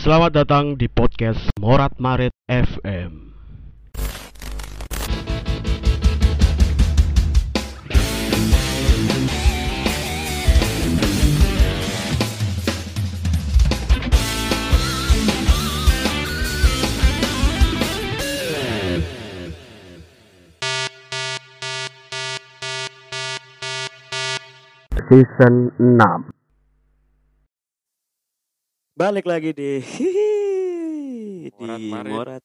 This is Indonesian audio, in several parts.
Selamat datang di podcast Morat Marit FM. Season 6 Balik lagi di di Morat Marit. Morat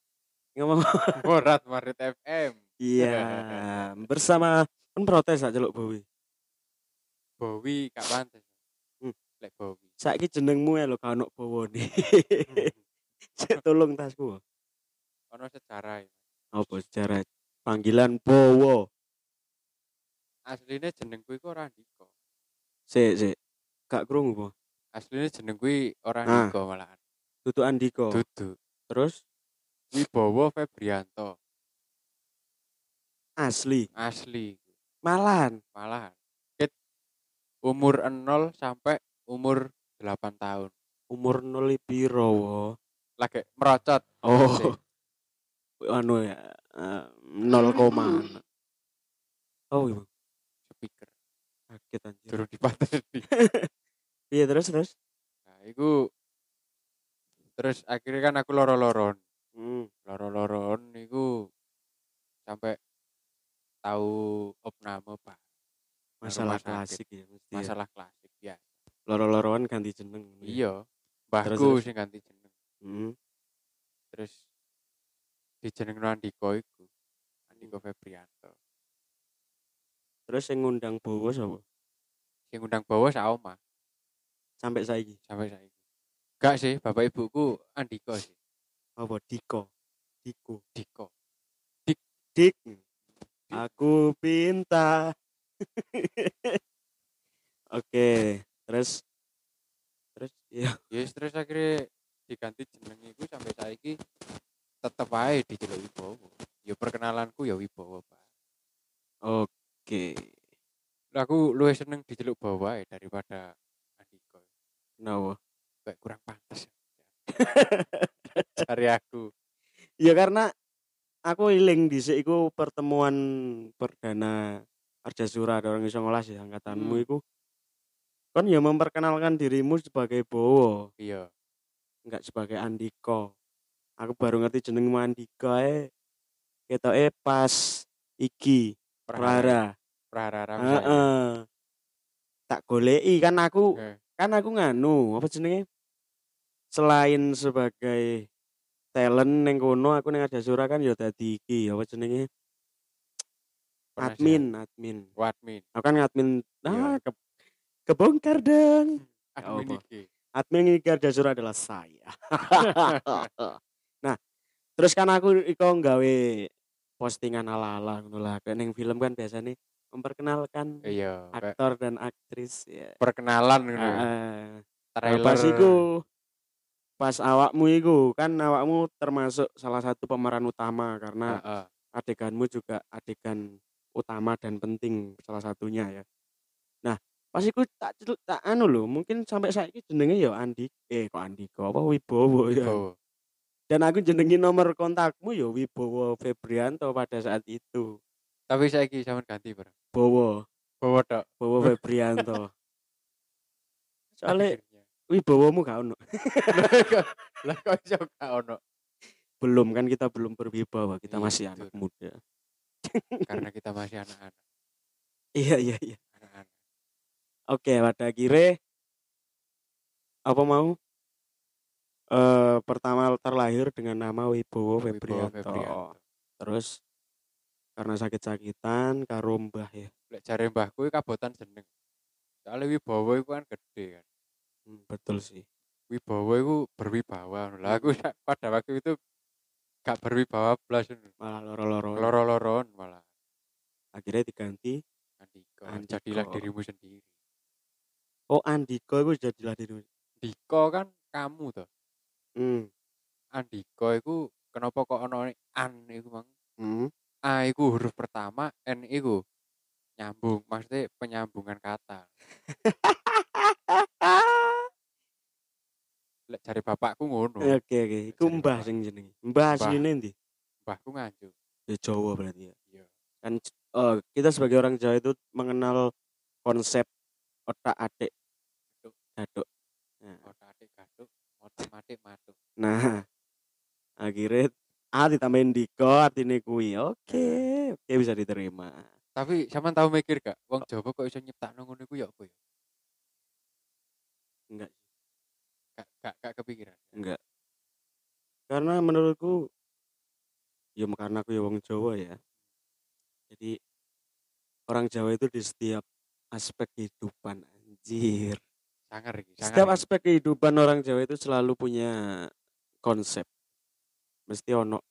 ngomong Morat Marit FM. iya bersama kan protes aja lo Bowi Bowi gak pantes. Hmm. Lek Bowi. saiki jenengmu ya lo kau nok bowo nih Cek tolong tasku Ono sejarah ya. apa secara panggilan bowo Aslinya jenengku iku ora Andika. si si gak krungu po Aslinya jenengku ora Ah. Andika malahan. Dudu Andiko Dudu. terus Wibowo Febrianto. asli Asli. malahan Malahan. Ket umur 0 sampai umur 8 tahun. umur nol piro wo Lagi merocot. oh anu ya eh, nol koma oh iya Speaker. kaget anjir Juru dipateni. iya terus terus Nah, iku terus akhirnya kan aku loro-loron. hmm. loro-loron niku sampai tahu opname pak masalah klasik ya ya. masalah klasik ya loro-loroan ganti jeneng iya Terus, mbahku terus. sing ganti jeneng hmm. terus di jeneng Andiko iku Andiko Febrianto terus yang ngundang bowo sapa sing undang bawa sak oma sampai saiki. Sampai saiki. Gak sih bapak ibuku Andiko sih. Apa Diko? Diko. Diko. Dik. Aku pinta oke terus? Terus ya yes terus akhirnya diganti jeneng iku sampai saiki tetep aja dijeluk Wibowo ya perkenalanku ya Wibowo pak. Oke. Lah, aku luwih seneng dijeluk bawa daripada kenapa kayak kurang pantas cari aku. Ya karena aku iling di iku pertemuan perdana Arjasura ada orang iso ngolas ya angkatanmu Hmm. iku. Kan ya memperkenalkan dirimu sebagai Bowo. Iya. Enggak sebagai Andiko aku baru ngerti jenengmu Andika e ketoke pas iki Prara prahara. Heeh. Tak goleki kan aku Eh. Kan aku nganu apa jenenge? Selain sebagai talent neng kono aku neng Arjasura kan ya dadi iki apa jenenge? Admin admin. Wadmin aku kan admin ah Iya. ke, kebongkar dong. Admin Apa? iki. Admin iki Arjasura adalah saya. Nah terus kan aku iko nggawe postingan ala-ala ngono lah. Neng film kan biasanya memperkenalkan iya aktor dan aktris ya perkenalan gitu. Nah, trailer pas iku pas awakmu iku kan awakmu termasuk salah satu pemeran utama karena Heeh. adeganmu juga adegan utama dan penting salah satunya ya. Nah, pas iku tak tak anu lho, mungkin sampai saiki jenenge ya Andi eh kok Andika apa Wibowo ya. Wibowo. Dan aku jenengi nomor kontakmu ya Wibowo Febrianto pada saat itu. Tapi saya sampean ganti bro Bowo, bawa tok Bowo Febrianto. Soalnya Akhirnya. Wibowomu gak ono. lah kok iso gak ono Belum kan kita belum berwibawa, kita Iya, masih betul. anak muda. karena kita masih anak-anak Iya iya iya. anak-anak Oke, pada akhirnya apa mau? Eh pertama terlahir dengan nama Wibowo Wibowo Febrianto. Febrianto. Terus karena sakit-sakitan karo mbah ya. lek jare mbahku kabotan jeneng soalnya Wibowo iku kan gede kan Hmm, betul sih. Wibowo itu berwibawa lah aku pada waktu itu gak berwibawa belas Malah loro-loro. loro-loron malah Akhirnya diganti Andiko Andiko. jadilah dirimu sendiri Oh Andiko itu jadilah diri. Diko kan kamu tuh Hmm. Andiko itu kenapa kok ono an iku mang Hmm. A iku huruf pertama N iku nyambung maksudnya penyambungan kata lek jare bapakku ngono. Oke oke, iku Jadi mbah sing jenenge. Mbah asline ndi? Mbahku nganjuk. Ya Jawa berarti ya. Iya. Kan eh, kita sebagai orang Jawa itu mengenal konsep otak atik Gaduk. gaduk. Nah, Otak atik gaduk, otak matik matuk. Nah, akhirnya A ditambahin Diko artinya kui. Oke, oke bisa diterima. Tapi sampean tahu mikir gak, wong Jawa kok iso nyiptakno ngono iku ya apa ya? Enggak, Gak gak gak kepikiran. enggak. Karena menurutku ya karena aku ya wong Jawa ya. Jadi orang Jawa itu di setiap aspek kehidupan anjir. Sangar sangar. Setiap aspek kehidupan orang Jawa itu selalu punya konsep. Mesti ono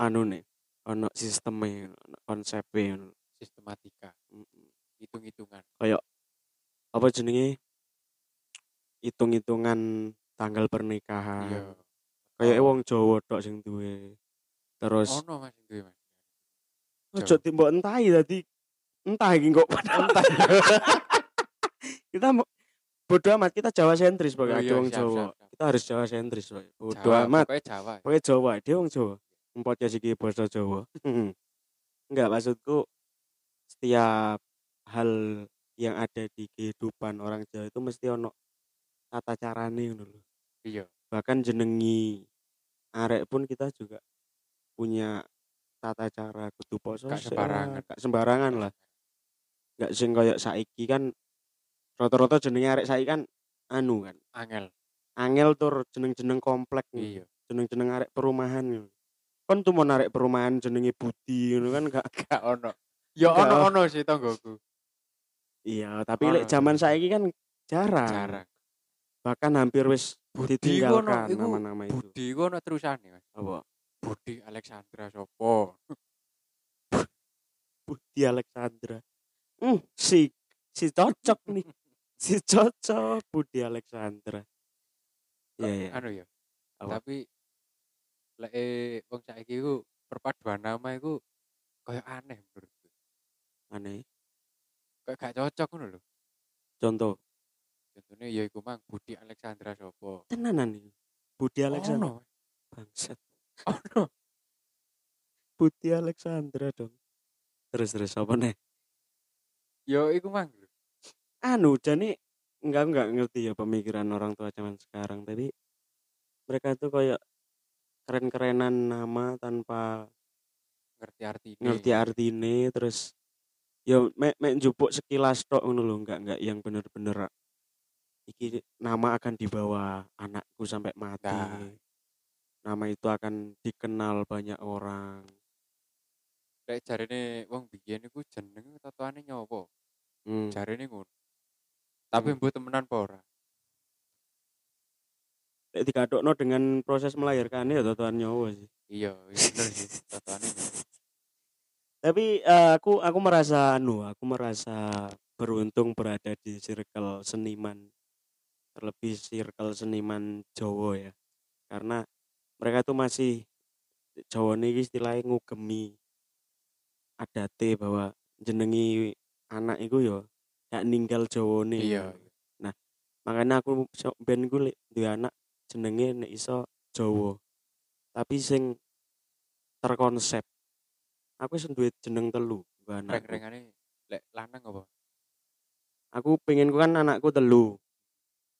anu nih, ono sistemnya, ono konsepnya. ono. sistematika, Mm-mm. hitung-hitungan. apa jenenge hitung-hitungan tanggal pernikahan. Iya. Kayak wong Jawa tok sing duwe. Terus ono Mas duwe Mas. ojo timbok entahi dadi entah iki kok Entah. kita mau bodo amat kita Jawa sentris Oh pokoknya iya, wong Jawa. siap, siap. Kita harus Jawa sentris pokoknya. Bodo Jawa, amat. Pokoknya Jawa. Pokoknya Jawa, dia wong Jawa. Podcast iki basa Jawa. Enggak maksudku setiap hal yang ada di kehidupan orang Jawa itu mesti ono tata carane ngono lho. Iya. bahkan jenengi arek pun kita juga punya tata cara kudu poso Gak sembarangan. lah, gak sembarangan lah gak sing koyo saiki kan rata-rata jenenge arek saiki kan anu kan Angel. angel tur jeneng-jeneng komplek Iya. jeneng-jeneng arek perumahan kon tuh mau arek perumahan jenenge Budi ngono kan gak Gak ono. Ya ono ono sih tonggoku. iya tapi lek zaman saiki kan jarang Jarang. bahkan hampir wis Budi ditinggalkan nama-nama itu Budi iku ono terusane Mas. apa Budi Alexandra sopo? Budi Alexandra. Hmm, si si cocok nih. Si cocok Budi Alexandra. Iya, iya. Anu ya. Apa? Tapi lek eh, wong saiki iku perpaduan nama iku koyo aneh menurutku. Aneh. Kayak gak cocok ngono lho. Contoh, Contohnya ya iku mang Budi Alexandra sopo? tenanan nih. Budi Alexandra. Ono. Bangsat. Ono. Budi Alexandra dong. Terus terus apa nih? Ya iku mang. Anu, jadi enggak enggak ngerti ya pemikiran orang tua zaman sekarang, tapi mereka tuh kayak keren-kerenan nama tanpa ngerti artinya. ngerti artine terus ya mek mek njupuk sekilas tok ngono lho enggak enggak yang bener-bener iki nama akan dibawa anakku sampai mati Nah. nama itu akan dikenal banyak orang Lek jarine wong biyen iku jeneng tatoane nyopo? hmm. Jarine ngono. Tapi Hmm. mbuh temenan apa ora? Lek digadokno dengan proses melahirkannya ya totoan nyawa sih Iya, bener sih. Tatoane ngono. tapi eh, aku aku merasa anu aku merasa beruntung berada di circle seniman terlebih circle seniman Jawa ya karena mereka tuh masih Jawa ini istilahnya ngugemi adate bahwa jenengi anak itu ya gak ninggal Jawa nih Iya. makanya aku ben lek duwe anak jenenge nek iso Jawa. Tapi sing terkonsep aku wis duwe jeneng telu gue anakku. Reng-rengane lek lanang apa? aku pengen ku kan anakku telu.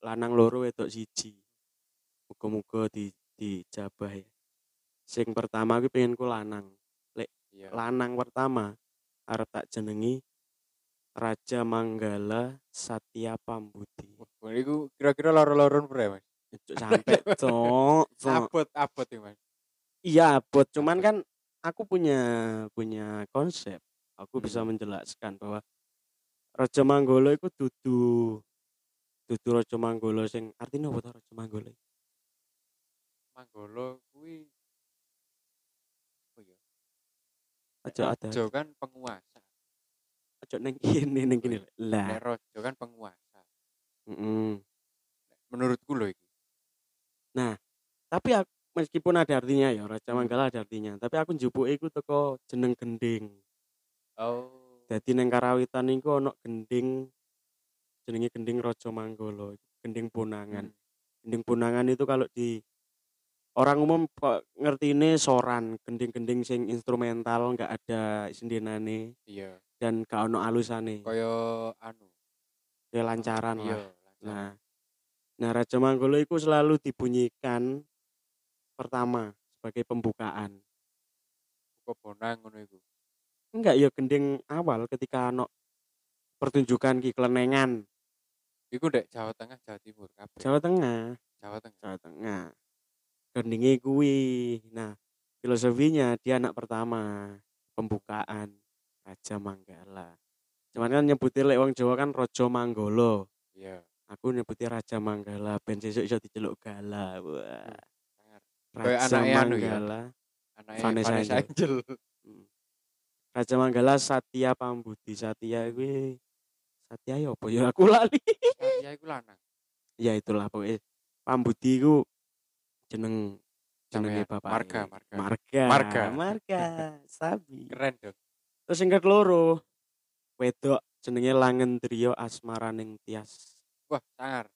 Lanang loro wedok siji. Muga-muga di dijabah ya sing pertama aku pengen ku lanang Iya. lanang pertama arep tak jenengi Raja Manggala Satya Pambudi Wah, iku kira-kira loro-loron pura Mas. Cuk, sampai cok cok. Abot abot ya Mas. iya bot cuman kan aku punya punya konsep aku bisa Hmm. menjelaskan bahwa Raja Manggala itu dudu dudu Raja Manggala sing artinya apa Raja Manggala Manggolo kuwi Oh iya. aja ada Rojo kan penguasa. Aja neng kene neng kene lah rojo kan penguasa. Mm-mm. Menurutku loh iki. tapi aku, meskipun ada artinya ya Raja Hmm. Manggala ada artinya tapi aku njupuke iku teko jeneng gending Oh. Dadi neng karawitan iku ana gending jenenge gending Raja Manggala, gending Bonangan. Hmm. gending punangan itu kalau di orang umum kok ngerti ini soran gending-gending sing instrumental nggak ada sendenane iya dan gak ono alusane. Kaya anu. Ya lancaran iya lah. nah nah Raja Manggolo itu selalu dibunyikan pertama sebagai pembukaan. Kok bonang ngono iku. Enggak ya gending awal ketika ono pertunjukan ki kelenengan iku dek Jawa Tengah Jawa Timur kabeh. Jawa Tengah. Jawa Tengah. Jawa Tengah. Gendingnya kuwi. Nah filosofinya dia anak pertama pembukaan Raja Manggala. Cuman kan nyebutnya lek wong Jawa kan Rojo Manggolo iya. Aku nyebutnya Raja Manggala ben sesuk iso diceluk gala. Wah. Kayak Raja anu ya? Manggala. Anaknya Vanessa Vanessa, Angel. Mm. Raja Manggala Satya Pambudi. Satya kuwi Satya ya apa ya? Aku lali. Satya iku lanang. Ya itulah pokoknya Pambudi ku jeneng jenenge bapak Marga, marga. marga. Marga. marga sabi. Keren dong terus yang keloro wedok jenenge Langendriyo Asmaraning Tias. Wah sangar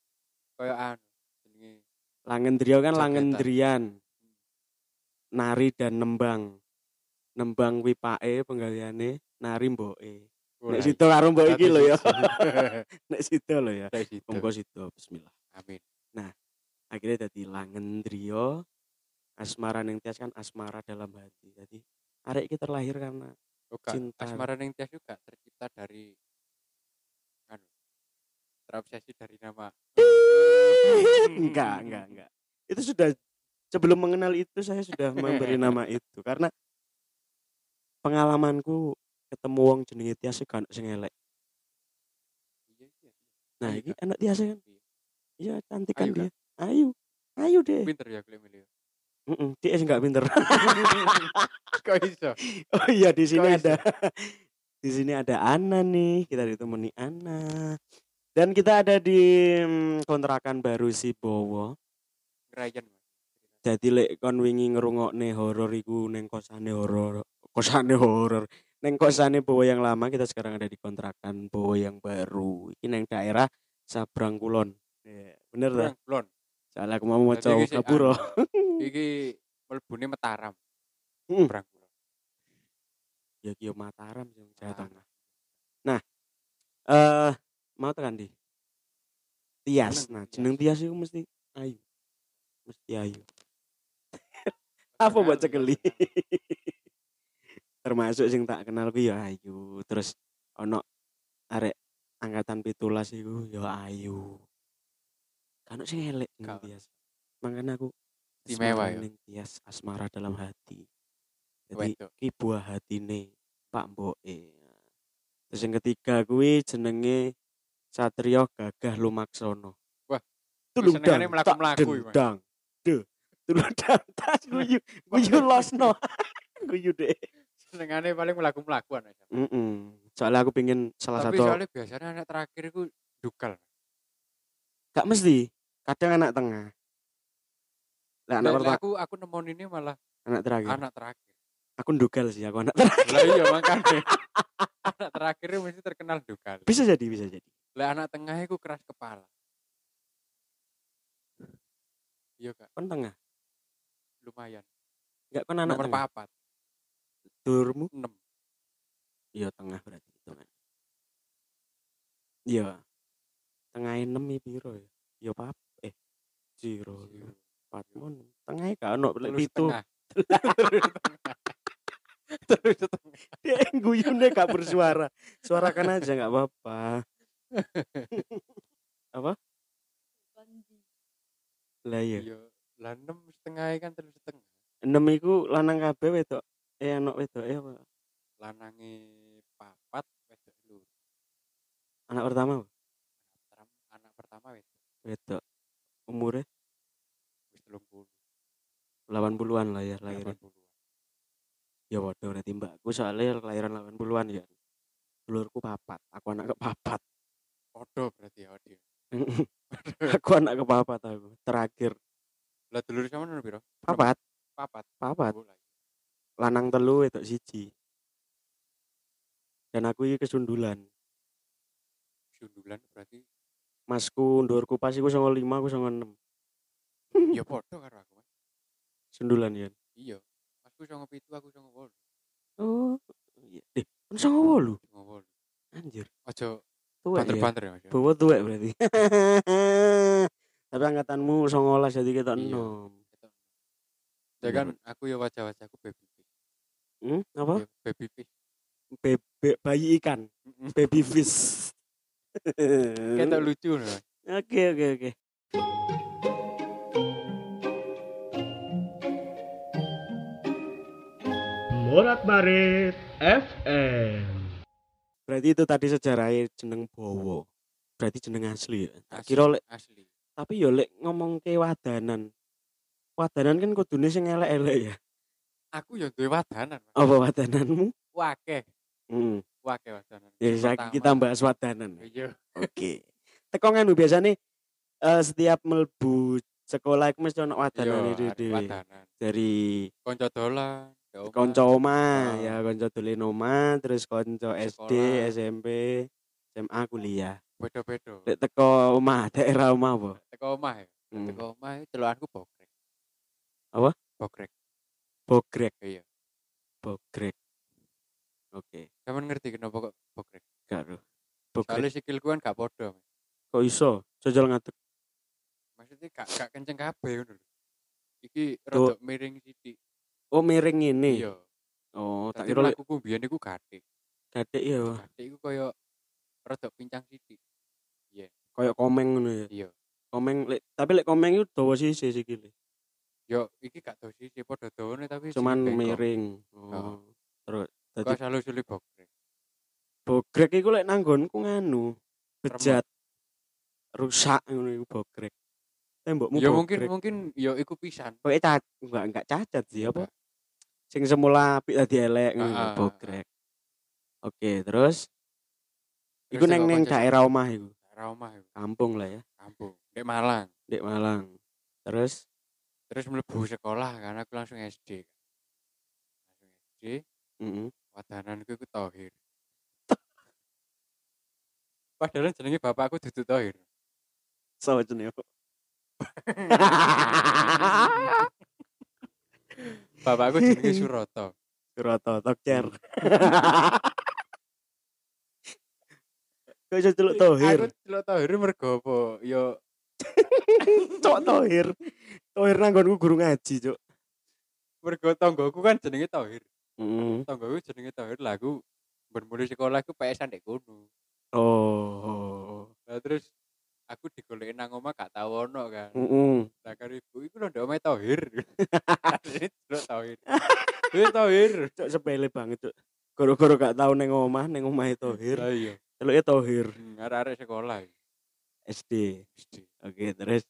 kaya anu jenenge Langendriyo kan Jaketan. Langendrian nari dan nembang. Nembang wipake penggaliane nari mboke. Nek situ karo mbok iki lho ya. Nek situ lho ya. Monggo situ bismillah. Amin. Akhirnya jadi Langendriyo asmara ning tias kan asmara dalam hati. Jadi arek iki terlahir karena Gak, Cinta. asmara ning tias juga tercipta dari anu terobsesi dari nama. Enggak enggak enggak. Itu sudah sebelum mengenal itu saya sudah memberi nama itu. Karena pengalamanku ketemu wong jenenge Tias kan sing elek. Iya iya nah Ayu iki kan? anak Tias kan? Iya. iya cantik kan kan? dia? Ayu ayu deh. Pinter ya kuliah milih Heeh, dia nggak pinter. Kok iso? Oh iya di sini ada. di sini ada Ana nih kita ditemani Ana. Dan kita ada di mm, kontrakan baru si Bowo. Mas. jadi lek kon wingi ngrungokne horor iku neng kosane horor kosane horor. Neng kosane Bowo yang lama kita sekarang ada di kontrakan Bowo yang baru. Ini neng daerah Sabrang Kulon Iya, bener lah Kurang soalnya aku mau iki sih kaburo anu, iki melbune Mataram. Hmm. Berang Kulon. ya kio Mataram sing Jawa Ah. Tengah. Nah eh mau tekan di Tias. Nah jeneng Tias itu mesti ayu. Mesti ayu. Apa buat cekeli? Termasuk sing tak kenal ku ya ayu. Terus ono arek angkatan pitulas iku ya ayu kan sing elek ono. Tias. Makanya aku Istimewa ya? Tias asmara dalam hati. Jadi ki buah hatine Pak Mboke. Terus yang ketiga kuwi jenenge Satrio Gagah Lumaksono Wah, tulung senengane dang mlaku-mlaku tak dendang. De tulung dang tas guyu guyu losno. Guyu deh senengane paling melaku-melaku anak Mm soalnya aku pengen salah tapi satu soalnya biasanya anak terakhir itu dukal. Gak mesti kadang anak tengah. Lah anak pertama aku aku nemon ini malah anak terakhir. anak terakhir. Aku ndugal sih aku anak terakhir. Lah iya makanya. Anak terakhir mesti terkenal dukal bisa jadi bisa jadi. Lah anak tengah itu keras kepala. Iya kak. Kon tengah? Lumayan. Enggak kon anak nomor tengah? papat. Durmu? Enam. Iya tengah berarti itu kan iya. Tengah enam ya piro ya? Iya pap eh zero. Empat mon tengah gak ono lek terus pitu. tengah. Terus tengah dia guyune gak bersuara. Suarakan aja nggak apa-apa. Apa? Lah iya. Iya lah enam setengah kan terus setengah. Enam iku lanang kabeh wedok eh anak wedok eh apa? Lanange papat wedok anak pertama anak pertama wedok. Wedok umurnya? Wis telung puluh. 80-an lah ya lahirnya 80 ya waduh berarti mbakku soalnya kelahiran 80-an ya. Dulurku papat aku anak kepapat. Podo berarti ya dia. aku anak kepapat aku terakhir. Lah dulur sama nomor piro? papat. Papat. papat. Oh, lah. lanang telu wedok siji. Dan aku iki kesundulan. Sundulan berarti masku ndurku pas iku 95 aku 96 Ya podo karo aku. Mas. Sundulan ya. Iya. Masku 97 aku 98. Oh, iya. Eh, songo wolu. 98. Anjir. Ojo Tuwek ya. banter-banter ya ya. Bawa tuwek berarti. Tapi angkatanmu songolas jadi kita Iya. enom. Ya kan aku ya wajah-wajahku baby fish. Hmm, apa? Ya, baby fish. Bebek bayi ikan, baby fish. Ketok lucu. Mas. Oke oke oke. Morat Marit FM. Berarti itu tadi sejarahnya jeneng Bowo. Berarti jeneng asli ya. Tak kira lek asli. tapi yo lek ngomong ke wadanan. Wadanan kan kudune sing elek-elek ya. Aku ya duwe wadanan. Apa wadananmu? Wake, Hmm. wake wadanan. Ya saiki kita bahas wadanan. Iya. Oke. Teko nganu biasanya eh setiap melbu sekolah iku mesti ono Iya, wadanan itu arek dhewe. Dari Konco dolan. konco omah Oh. ya konco dolen omah terus konco SD. SMP, SMA kuliah. Bedo-bedo. Lek teko omah daerah omah apa? Teko omah ya. Hmm. Teko omah itu celuanku bokrek. Apa? Bokrek. Bogrek, Iya. bogrek. Oke, Kamu ngerti kenapa kok bokrek? gak. Bogrek Soalnya sikilku kan gak podo. Kok iso? Jajal ngadeg. Maksudnya gak gak kenceng kabeh ngono lho. Iki rada miring sithik. Oh, miring ini. Iya. Oh, tak kira lek mlakuku biyen iku gathik. gadek ya. Gathik iku koyo rada pincang sithik. Kayak komeng ngono ya. Iya. Komeng lek tapi lek komeng itu dawa sisi sikile. Yo iki gak tau sih padha dawane tapi Cuman miring. Oh. Oh. Terus Kok dadi selalu sulit bokrek. bogrek iku lek nanggonku nganu bejat rusak ngono iku bogrek. Tembokmu Ya mungkin bogrek. mungkin yo iku pisan. Pokoknya cacat enggak enggak cacat sih apa? Sing semula apik tadi elek ngono bogrek. Oke, terus iku neng neng daerah omah iku. Daerah omah iku, Kampung lah ya, kampung. Dek Malang. Dek Malang. Terus Terus mlebu sekolah karena aku langsung SD. Langsung SD, heeh. Wadananku iku Tohir. Padahal jenenge bapakku dudu Tohir. So jenenge. Bapakku jenenge Suroto. Suroto Tokcer. Kok iso celuk Tohir? Aku celuk Tohir mergo apa? Yo Cok Tohir. Tohir nanggonku guru ngaji, Cok. mergo tonggoku kan jenenge Tohir. Heeh. Tonggoku jenenge Tohir lah aku ben mulai sekolah aku PS-an dek kono. Oh. Lah terus aku digoleki nang omah gak tau ono kan. Heeh. Lah karo ibu iku lho ndek omahe Tohir. Celuk Tohir. Tohir. Cok sepele banget, Cok. Goro-goro gak tau neng omah, neng omahe Tohir. Lah iya. Celuke Tohir Hmm, arek-arek sekolah iki. SD. SD. Oke, terus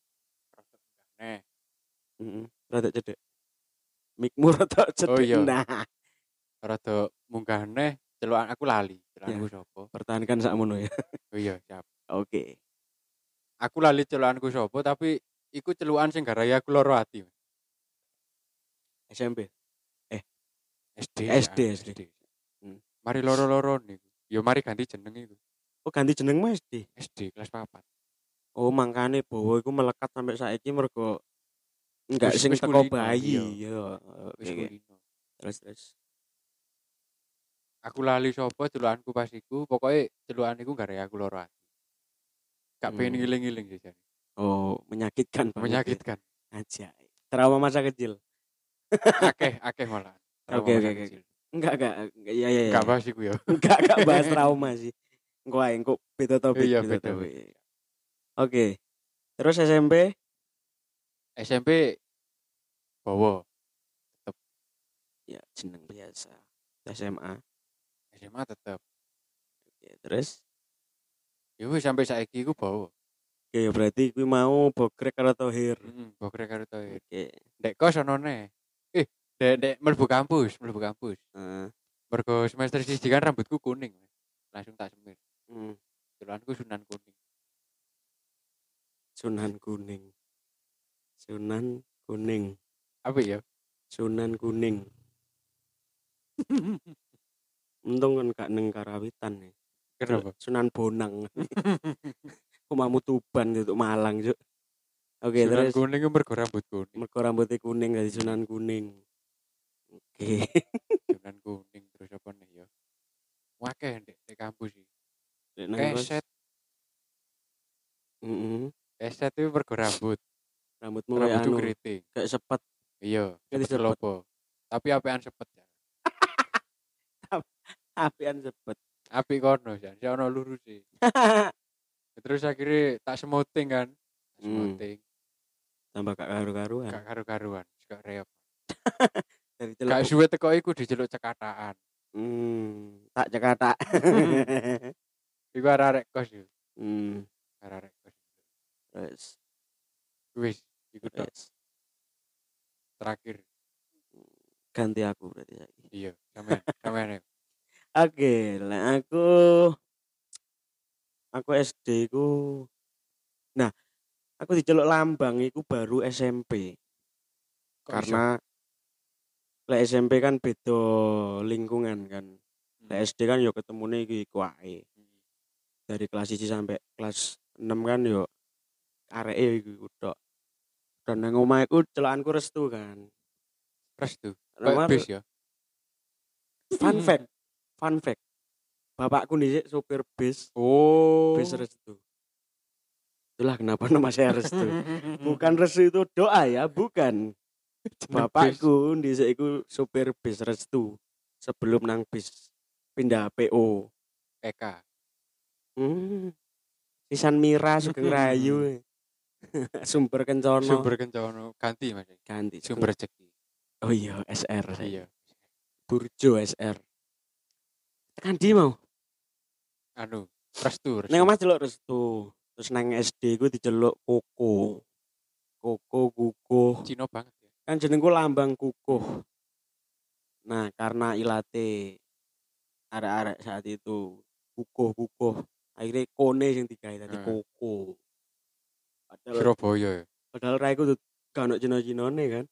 Nah, heeh. Rada cedek. Mikmu rada cedek. Oh, iya. Nah, rada munggah neh celukan aku lali. Celukanku sapa? pertahankan sakmono ya. Oh iya, siap. Oke. Aku lali celukanku sapa tapi iku celukan sing garaya aku loro ati. SMP. SD. SD, ya, SD. Hmm. Mari loro-loro niku. Yo mari ganti jeneng iku. Oh, ganti jeneng Mas SD. SD kelas 4. Oh, mangkane Bowo iku melekat sampai saiki mergo enggak sing teko bayi. iya. Yo. Terus terus. Aku lali sapa celukanku pas iku, pokoke celukan iku garaya aku loro ati. Gak pengen Hmm. ngiling-ngiling sih jane. Oh, menyakitkan ya. Menyakitkan. Aja. Trauma masa kecil. akeh, akeh malah. Oke, oke, oke. Enggak, enggak. enggak, Iya, iya, iya. Gak bahas iku ya. Enggak, enggak bahas trauma sih. Engko ae, engko beda topik. Iya, beda beda. topik. Oke. Terus SMP SMP bawa ya jeneng biasa. SMA. SMA tetep. Oke, terus Ya wis sampai saiki iku bawa. Oke, ya berarti kuwi mau bokrek karo Tohir. Heeh, bokrek karo Tohir. Oke. Dek kos ono ne. Eh, dek dek mlebu kampus, mlebu kampus. Heeh. Mergo semester siji kan rambutku kuning. Langsung tak semir. Hmm. Celukanku Sunan kuning. Sunan Kuning. Sunan Kuning. Apa ya? Sunan Kuning. Untung kan gak neng Karawitan nih. Kenapa? Sunan Bonang. Kumamu Tuban itu Malang, Cuk. Oke, Sunan terus kuning ku mergo rambut kuning. mergo rambutnya kuning dari Sunan Kuning. Oke. Sunan kuning terus apa nih ya? Wakeh ndek di kampus sih. Keset, Mm-mm. keset itu mergo rambut. Rambutmu kayak Rambut anu, keriting. kayak sepet. Iya, sepet sepet. lopo. Tapi apean sepet ya. Apian sepet. Api kono ya, si ono lurus sih. Terus akhirnya tak semuting kan. Tak Hmm. Tambah gak karu-karuan. gak karu-karuan, gak reok. Dari Gak celuk. suwe teko iku diceluk cekataan. Hmm, tak cekata. Iku arek kos yo, hmm, arek kos. terus Wis, iku tok terus terakhir. ganti aku berarti. Iya, sampean, sampean. Oke, lah aku aku SD ku Nah, aku diceluk lambang iku baru SMP. Kok karena lek SMP kan beda lingkungan kan. Lek SD kan yo ketemune iki iku ae. Hmm. Dari kelas 1 sampai kelas 6 kan yo areke iku tok. Dan nang omah iku celokanku restu kan. Restu. Nomor- Kayak bis ya. fun fact, fun fact. Bapakku dhisik sopir bis, Oh. bis restu. Itulah kenapa nama saya restu. Bukan restu itu doa ya, bukan. Bapakku dhisik iku sopir bis restu. Sebelum nang bis pindah PO. Eka. Hmm. Sisan Mira Sugeng Rayu. Sumber Kencono Sumber kencono ganti Mas. ganti. Sumber rezeki. Oh iya, SR. Iya. Burjo SR. Tekan di mau. Anu, restu. restu. Neng omah celuk restu. Terus nang SD ku diceluk Koko. Koko kukuh. Cino banget ya. Kan jenengku lambang kukuh. Nah, karena ilate arek-arek saat itu kukuh-kukuh. Akhirnya kone sing digawe tadi Hmm. Koko. Padahal Surabaya ya. padahal raiku tuh gak ono Cina-Cinane kan.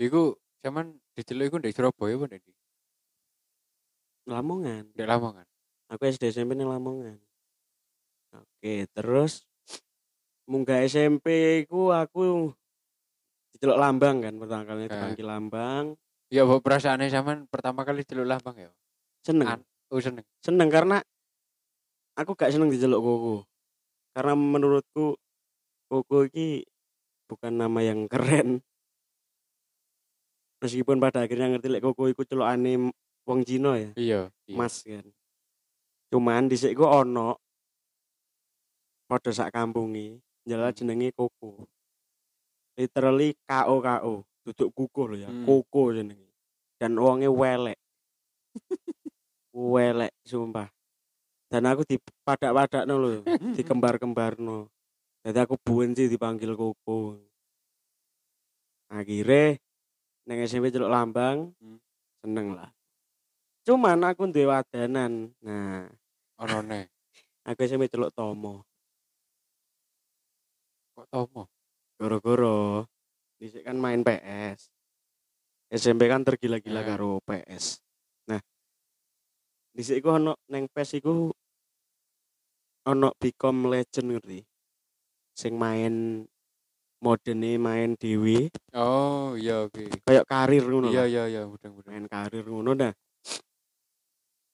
Iku zaman diceluk iku ndek Surabaya apa ndek ndi? Lamongan. Ndek Lamongan. Aku SD SMP ning Lamongan. Oke, terus munggah SMP ku aku diceluk lambang kan pertama kali Eh. dipanggil lambang. Ya, mbok perasaane zaman pertama kali diceluk Lambang ya. Seneng. An- Oh, seneng. Seneng karena aku gak seneng diceluk Koko. Karena menurutku Koko iki bukan nama yang keren. Meskipun pada akhirnya ngerti lek Koko iku celukane wong Cina ya. Iya, iya. Mas kan. Cuman dhisik ku ono padha sak kampungi njala Hmm. jenenge Koko. Literally KO KO, duduk kukuh lho ya, Hmm. Koko jenenge. Dan wonge welek. welek sumpah. Dan aku dipadak-padakno lho, dikembar-kembarno. Jadi aku benci dipanggil Koko. Akhirnya neng SMP celuk lambang, Hmm. seneng lah. Cuman aku duwe wadanan. Nah, Ono ne. aku SMP celuk Tomo. Kok Tomo? Goro-goro. Dhisik kan main PS. SMP kan tergila-gila Eh. karo PS. Nah, dhisik iku ono neng PS iku ono Become Legend ngerti. Sing main modene main dewe Oh, iya oke. kayak karir ngono Iya, iya, iya, mudah-mudahan. main karir ngono dah.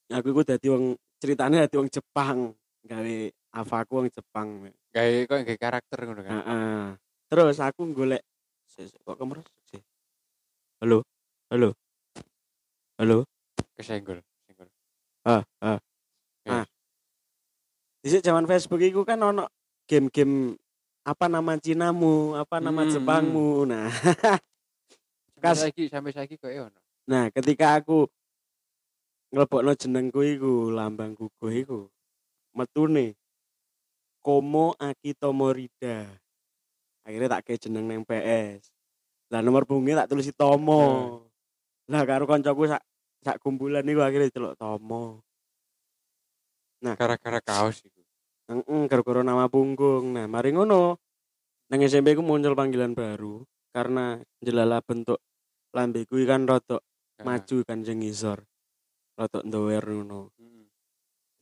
Aku iku dadi wong ceritanya dadi wong Jepang, gawe avaku wong Jepang. Kayak kok kayak karakter ngono kan. Heeh. Terus aku golek kok kemeres sih. Halo. Halo. Halo. Kesenggol, senggol. Ah, ah. Ah. Di zaman Facebook iku kan ono game-game apa nama Cinamu, apa nama Hmm, Jepangmu. Nah, Sampai saiki sampai saiki kok ono. nah ketika aku ngelebokno jenengku iku, lambang guguh iku, metune Komo Akito Morida. Akhirnya tak kayak jeneng neng PS. Lah nomor bungi tak tulisi Tomo. Lah karo koncoku sak sak kumpulan niku akhirnya celuk Tomo. Gara-gara kaos iku. Heeh, gara-gara nama punggung. Nah, mari ngono. Nang SMP ku muncul panggilan baru karena jelala bentuk lambeku iki kan rodok Nah, maju kan sing ngisor. Rodok ndower ngono. mm.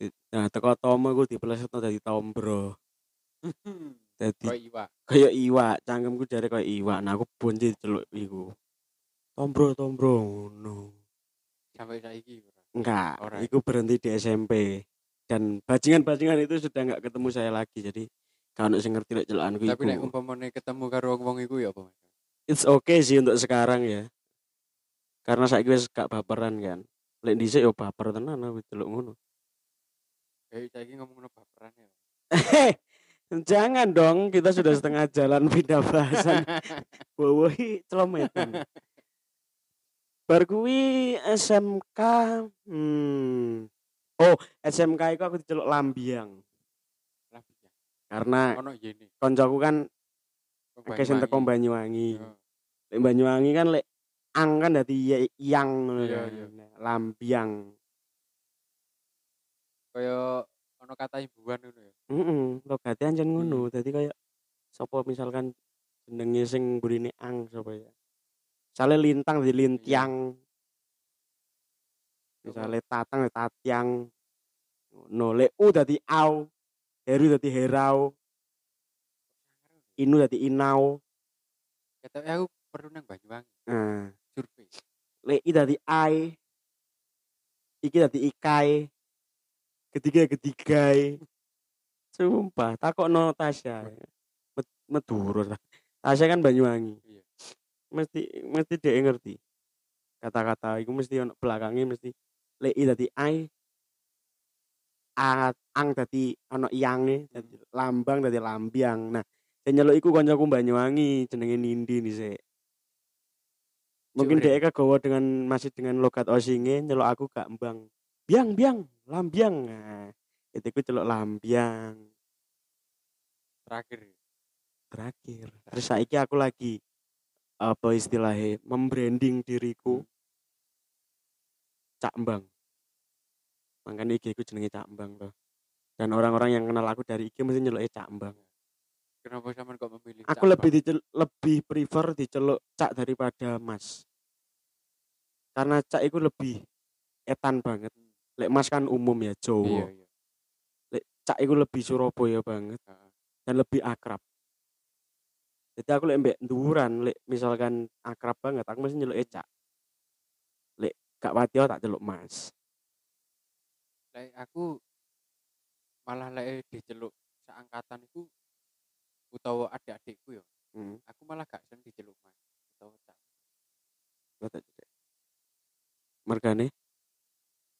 Di- Nah, teko Tomo ku dipelesetno dadi Tombro. Dadi Kok iwak. kaya iwak, cangkemku jare kaya iwak. Nah, aku bonci celuk iku. Tombro, tombro ngono. Sampai saiki. Enggak, Ora. iku berhenti di SMP. Dan bajingan-bajingan itu sudah enggak ketemu saya lagi. Jadi ono sing ngerti lek celukanku Tapi nek iku. umpamane ketemu karo wong-wong iku ya apa? Mas? It's okay sih untuk sekarang ya. Karena saiki wis gak baperan kan. Lek dhisik yo baper tenan aku celuk ngono. Kayak saiki ngomongno baperan ya. Jangan dong, kita sudah setengah jalan pindah bahasan. Wowohi celometan. Bar kuwi SMK hmm. Oh, SMK itu aku diceluk Lambiang Lah bisa. karena Ono koncoku kan akeh sing teko Banyuwangi. Lek Banyuwangi kan lek ang kan dadi yang Iya, kan. iya. Lambiang. Kaya ono kata ibuan ngono ya. Heeh, logate ancen ngono. Hmm. Dadi kaya sapa misalkan jenenge sing mburine ang sapa ya. Misale lintang dadi lintiang. Misale tatang dadi tatyang. No le u dadi au. Heru dadi herau. Inu dadi inau. Ketoke aku perlu nang Banyuwangi Nah, survei. le i dadi ai. Iki dadi ikai. Ketiga ketigai. Sumpah, takokno Tasya. Meduro ta. Tasya kan Banyuwangi. Iya. Mesti mesti dia ngerti. Kata-kata iku mesti ono belakangnya mesti le i dadi ai. A, ang dadi ono iyange, dadi lambang dadi lambiang. Nah, nyeluk iku kancaku Banyuwangi jenenge Nindi dhisik. Mungkin dia kegawa dengan masih dengan logat osinge nyeluk aku gak mbang. Biang biang, lambiang. Nah, itu ku celuk lambiang Terakhir. terakhir. Terus saiki aku lagi apa istilahnya membranding diriku Cak Mbang. Makanya IG ku jenenge Cak Mbang loh. Dan orang-orang yang kenal aku dari IG mesti nyeluknya Cak Mbang. Kenapa sampean kok memilih Aku lebih dicel- lebih prefer diceluk Cak daripada Mas. Karena Cak itu lebih etan banget. Lek Mas kan umum ya Iya, Jawa. iya. Lek Cak itu lebih Surabaya banget Heeh. dan lebih akrab. Jadi aku lek mbek nduwuran, lek misalkan akrab banget, aku mesti nyeluk Cak. Lek gak wati tak celuk Mas. Lek aku malah lek diceluk seangkatan iku utawa adik-adikku ya. Hmm. Aku malah gak seneng diceluk Mas utawa Cak. Mergane,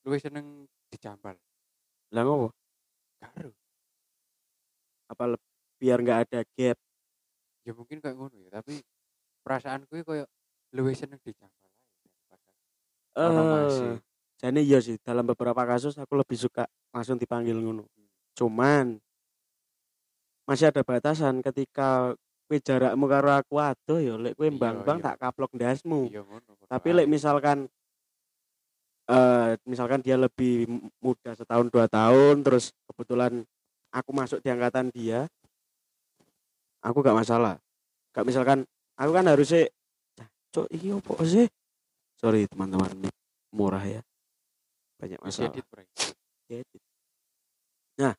Luwih seneng dijambal. lah ngopo? Karo. Apa le- biar nggak ada gap? Ya mungkin kayak ngono ya, tapi perasaanku ya kayak luwih seneng masih. Eh, jadi iya sih dalam beberapa kasus aku lebih suka langsung dipanggil ngono. Cuman masih ada batasan ketika kue jarakmu karo aku adoh ya lek kue Iya, mbang-mbang iya. tak kaplok ndasmu. Iya Tapi lek misalkan eh misalkan dia lebih muda setahun dua tahun terus kebetulan aku masuk di angkatan dia aku gak masalah gak misalkan aku kan harusnya "Cah, cok iki opo sih sorry teman-teman murah ya banyak masalah edit. Nah,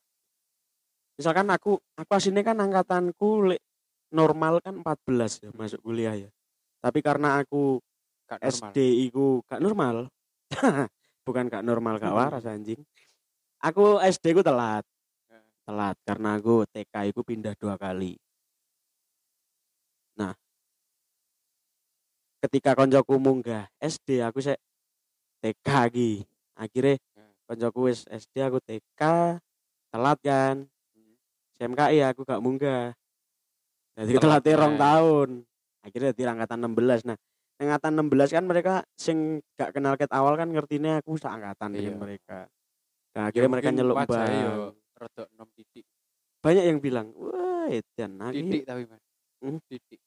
misalkan aku aku aslinya kan angkatanku lek normal kan 14 ya masuk kuliah ya. Tapi karena aku Gak normal. SD iku gak normal. Bukan gak normal gak waras anjing. Aku SD ku telat. Telat karena aku TK iku pindah dua kali. Nah, ketika koncoku munggah SD aku sek TK lagi. Akhirnya koncoku wis SD aku TK telat kan. Hmm. SMKI aku gak munggah. Jadi Telat telatnya rong meneh. tahun. Akhirnya di angkatan 16. Nah, angkatan 16 kan mereka sing gak kenal ket awal kan ngertinya aku seangkatan dengan Iya. mereka. Nah, Ya akhirnya mereka mungkin nyeluk bang. titik. Banyak yang bilang, wah edan lagi Titik tapi Mas. Hmm. Titik.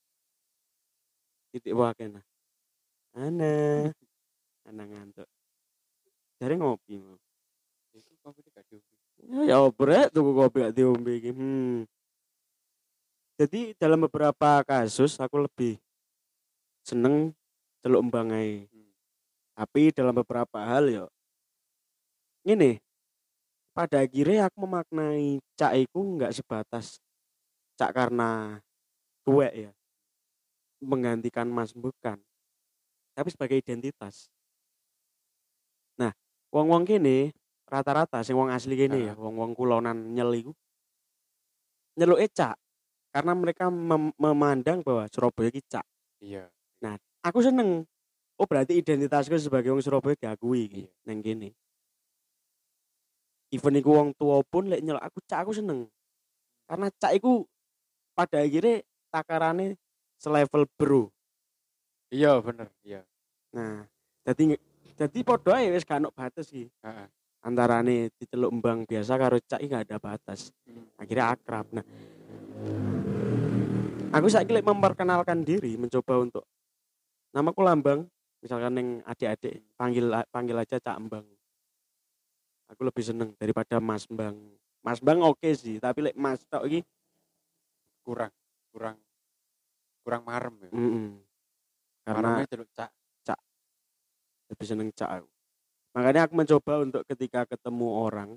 titik wae nah. Ana. Ana ngantuk. Jare ngopi mau. Kopi gak diombe. Ya ya obrek tuku kopi gak diombe. Hmm. Jadi dalam beberapa kasus aku lebih seneng celuk embang ae. Hmm. Tapi dalam beberapa hal ya ini pada akhirnya aku memaknai cak iku nggak sebatas cak karena tuwek ya menggantikan mas bukan tapi sebagai identitas nah wong-wong kene rata-rata sing wong asli kene ya Ah. wong-wong kulonan nyel iku nyeluke cak karena mereka mem- memandang bahwa Surabaya ki cak iya aku seneng. Oh berarti identitasku sebagai wong Surabaya diakui Iya. neng kene. Even iku wong tua pun lek nyelok aku cak aku seneng. Karena cak iku pada akhirnya takarane selevel bro. Iya bener iya. Nah jadi jadi podo ae wis gak ono batas iki. Heeh. antarane diceluk embang biasa karo cak iki gak ada batas. Hmm. akhirnya akrab. Nah aku saiki lek memperkenalkan diri mencoba untuk namaku lambang misalkan yang adik-adik panggil panggil aja cak embang aku lebih seneng daripada mas bang mas bang oke sih tapi lek mas tok iki kurang kurang kurang marem ya. Mm karena maremnya celuk cak. Lebih seneng cak aku. Makanya aku mencoba untuk ketika ketemu orang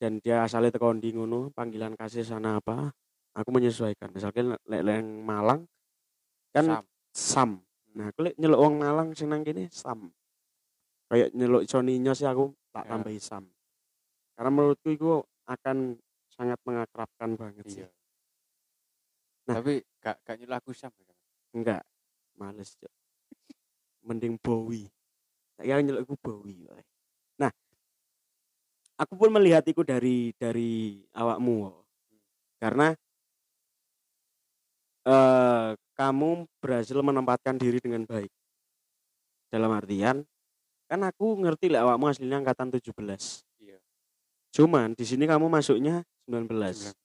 dan dia asalnya teko ndi ngono panggilan kasih sana apa aku menyesuaikan. Misalkan lek lek yang Malang kan Sam. Sam. Nah aku lek nyeluk wong Malang sing nang kene Sam. Kayak nyeluk Soninyo sih aku tak Ya. tambahi Sam. Karena menurutku itu akan sangat mengakrabkan banget sih. Iya. Nah. tapi gak gak nyeluk aku sam ya, enggak. Males Cok. mending Bowie. Saya nyeluk aku Bowie nah aku pun melihat itu dari dari awakmu Wo. karena eh kamu berhasil menempatkan diri dengan baik dalam artian kan aku ngerti lah awakmu aslinya angkatan 17 iya cuman di sini kamu masuknya 19 19.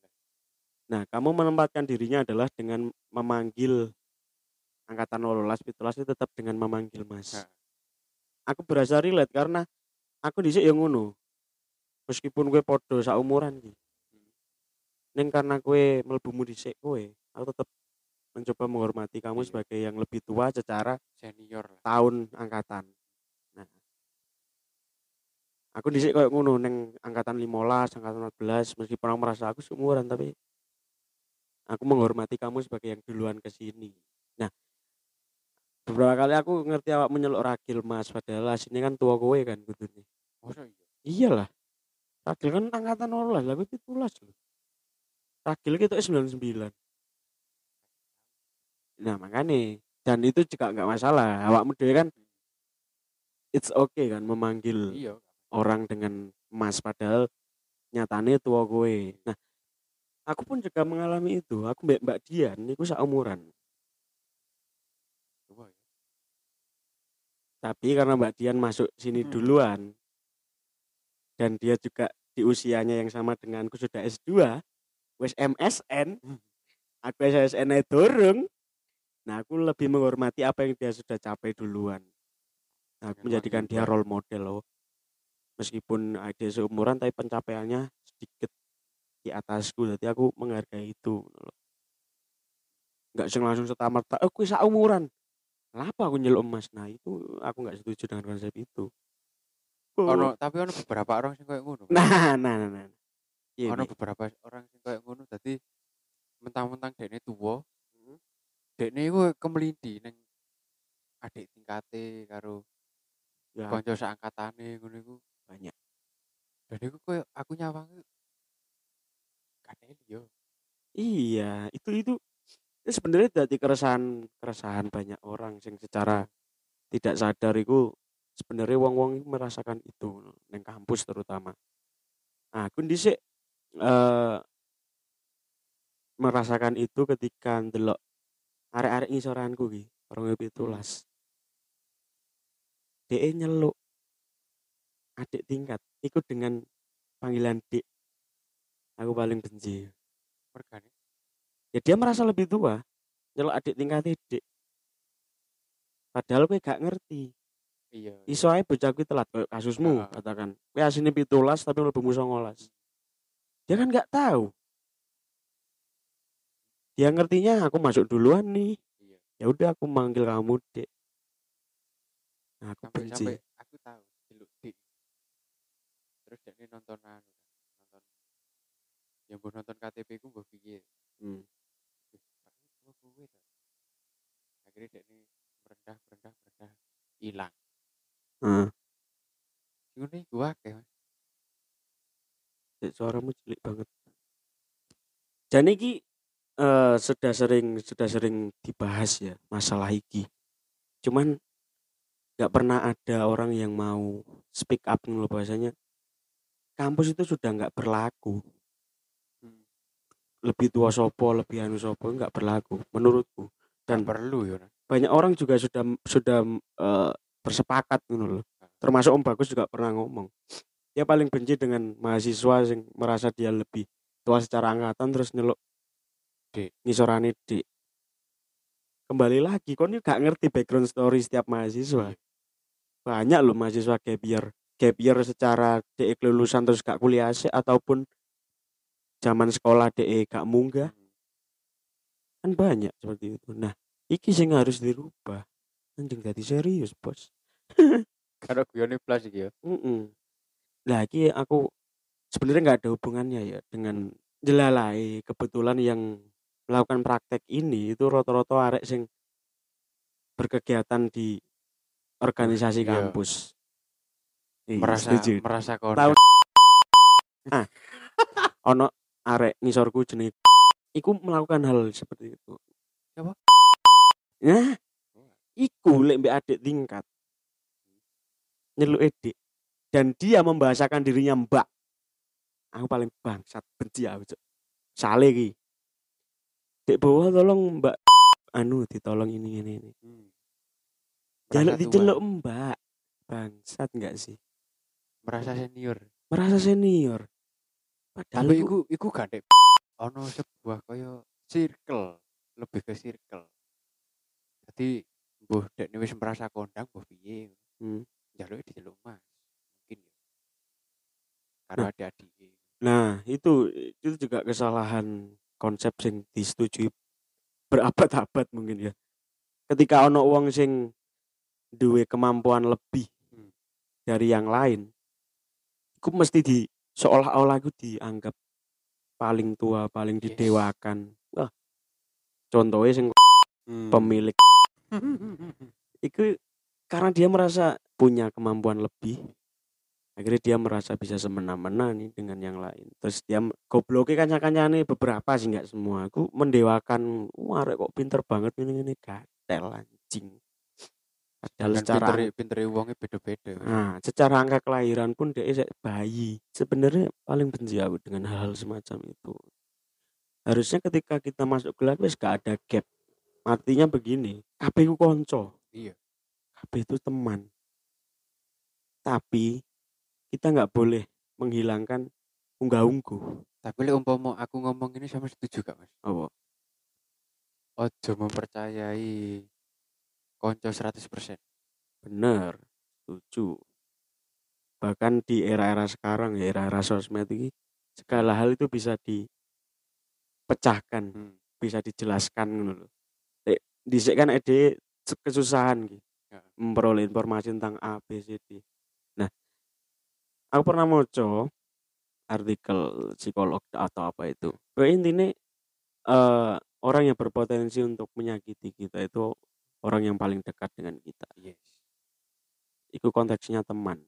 Nah, kamu menempatkan dirinya adalah dengan memanggil angkatan 18 pitulas itu tetap dengan memanggil Mas. Nah. Aku berasa relate karena aku dhisik yang ngono. Meskipun gue podo saumuran ki. Ning karena gue mlebumu dhisik kowe, aku tetap mencoba menghormati kamu Iya. sebagai yang lebih tua secara senior lah tahun angkatan. Nah. Aku dhisik koyo ngono ning angkatan 15, angkatan 14 meskipun aku merasa aku seumuran tapi aku menghormati kamu sebagai yang duluan ke sini. Nah, beberapa kali aku ngerti awak menyeluk ragil Mas padahal aslinya kan tua kowe kan kudune. masa iya Iyalah. Ragil kan angkatan 18, lah gue 17 loh. Ragil kita 99. Nah, makanya dan itu juga nggak masalah. Awakmu dhewe kan it's okay kan memanggil iya orang dengan mas padahal nyatane tua gue. Nah, aku pun juga mengalami itu. Aku mbak Mbak Dian niku seumuran. coba ya Tapi karena Mbak Dian masuk sini Hmm. duluan dan dia juga di usianya yang sama denganku sudah S2, wes MSN, Hmm. aku SSN -nya durung. Nah, aku lebih menghormati apa yang dia sudah capai duluan. Nah, aku menjadikan dia role model loh. Meskipun ah, dia seumuran tapi pencapaiannya sedikit di atasku, jadi aku menghargai itu. loh. Nggak sing langsung serta merta, oh kuwi umuran. Kenapa aku nyeluk emas? Nah, itu aku nggak setuju dengan konsep itu. Oh. ono tapi ono beberapa orang sing koyo ngono Nah, nah, nah, nah. Iya, ono beberapa orang sing koyo ngono dadi mentang-mentang dekne tuwa Hmm. Dekne iku kemelinti ning adik tingkate karo Ya, kanca seangkatane ngono iku banyak. dan iku koyo aku nyawang kadeli yo Iya, itu itu itu sebenarnya dari keresahan keresahan banyak orang yang secara tidak sadar itu sebenarnya wong-wong itu merasakan itu neng kampus terutama. Nah, aku dhisik eh merasakan itu ketika ndelok arek-arek ngisoranku ki, 2017. DE nyeluk adik tingkat ikut dengan panggilan Dik. Aku paling benci. ya dia merasa lebih tua nyelok adik tingkat dik padahal gue gak ngerti iya iso ae bocah telat kayak kasusmu Ah. katakan kowe asine 17 tapi mlebu 19 dia kan nggak tahu dia ngertinya aku masuk duluan nih. Iya. Ya udah aku manggil kamu dek nah, aku sampai benci. sampai aku tahu jeluk dik. Terus dekne nonton anu nonton. Yang mbok nonton KTP ku mbok piye? Hmm. Akhirnya dek ini merendah merendah merendah hilang. Iku akeh Mas. Dek, suaramu cilik banget. Jadi iki eh, sudah sering sudah sering dibahas ya masalah iki. Cuman nggak pernah ada orang yang mau speak up loh bahasanya. Kampus itu sudah nggak berlaku. Hmm. Lebih tua sopo, lebih anu sopo nggak berlaku menurutku. dan Dan perlu ya Mas. banyak orang juga sudah sudah eh, bersepakat gitu loh. Termasuk Om Bagus juga pernah ngomong. Dia paling benci dengan mahasiswa yang merasa dia lebih tua secara angkatan terus nyeluk Dik. ngisorane dik. Kembali lagi, kon gak ngerti background story setiap mahasiswa. Iya. Banyak loh mahasiswa gap year. Gap year secara dek kelulusan terus gak kuliah sih ataupun zaman sekolah dek gak munggah Hmm. kan banyak seperti itu. Nah, iki sing harus dirubah. Anjing jadi serius, Bos. Karo guyone plus iki ya. Mm iki aku sebenarnya nggak ada hubungannya ya dengan jelalai kebetulan yang melakukan praktek ini itu roto-roto arek sing berkegiatan di organisasi Iya. kampus. Iya, Merasa setuju. merasa Tahu. kondang. Ono arek ngisorku jenenge iku melakukan hal seperti itu. Siapa? Nah, iku lek mbek adik tingkat. Nyeluk edik dan dia membahasakan dirinya mbak. Aku paling bangsat benci aku, Cuk. Sale. Dek bawah tolong mbak anu ditolong ini ini ini. Hmm. Jaluk diceluk mbak. Bangsat enggak sih? merasa senior. Merasa senior. Padahal Tapi iku- iku iku gak dek ono sebuah kaya circle, lebih ke circle. Jadi mbuh dek wis merasa kondang mbuh piye. Hmm. Jaluke diceluk Mas. Mungkin ya. Karo Nah. adik-adik. Nah, itu itu juga kesalahan konsep sing disetujui berabad-abad mungkin ya. Ketika ono wong sing duwe kemampuan lebih Hmm. dari yang lain, itu mesti di seolah-olah itu dianggap paling tua, paling Yes. didewakan. Wah, contohnya sing Hmm. pemilik itu karena dia merasa punya kemampuan lebih akhirnya dia merasa bisa semena-mena nih dengan yang lain. Terus dia gobloknya kan kancane beberapa sih nggak semua. Aku mendewakan wah kok pinter banget ini ini gatel anjing. Padahal Dan secara pintere pintere wonge beda-beda. nah secara angka kelahiran pun dia bayi. Sebenarnya paling benci aku dengan hal-hal semacam itu. Harusnya ketika kita masuk kelas wes gak ada gap. Artinya begini kabeh ku konco Iya. kabeh itu teman. Tapi kita nggak boleh menghilangkan unggah-ungguh Tapi lek umpama aku ngomong ini sama setuju gak, Mas? apa Ojo mempercayai konco 100%. bener setuju bahkan di era-era sekarang ya era-era sosmed ini segala hal itu bisa dipecahkan Hmm. bisa dijelaskan. Lek dhisik kan ede kesusahan gitu Ya. memperoleh informasi tentang A B C D. Nah, aku pernah moco artikel psikolog atau apa itu. Pokoknya intinya eh orang yang berpotensi untuk menyakiti kita itu orang yang paling dekat dengan kita. Yes. Itu konteksnya teman.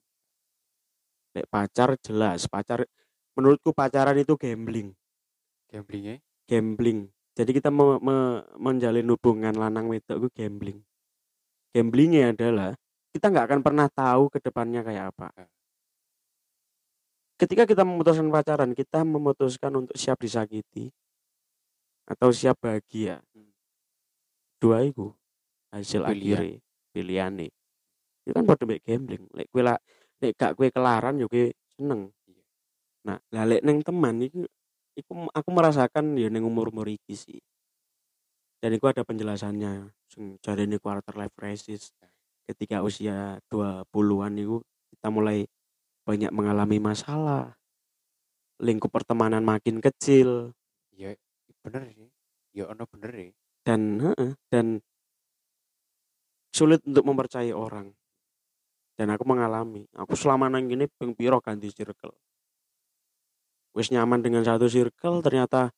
Lek pacar jelas, pacar menurutku pacaran itu gambling. Gamblingnya gambling. Jadi kita me- me- menjalin hubungan lanang wedok itu gambling. Gamblingnya adalah kita nggak akan pernah tahu ke depannya kayak apa. Ya. Ketika kita memutuskan pacaran, kita memutuskan untuk siap disakiti atau siap bahagia. Dua itu hasil Pilihan. akhirnya pilihannya. Itu kan pada baik gambling. Lek kue lah, lek gak kue kelaran yo seneng. Iya. Nah, lah lek neng teman itu iku aku merasakan ya ning umur-umur iki sih. Dan itu ada penjelasannya sing jarene quarter life crisis. Ketika usia 20-an itu kita mulai banyak mengalami masalah. Lingkup pertemanan makin kecil ya bener sih. Ya ono bener ya. dan dan sulit untuk mempercayai orang. Dan aku mengalami. Aku selama nang gini ping piro ganti circle. wis nyaman dengan satu circle ternyata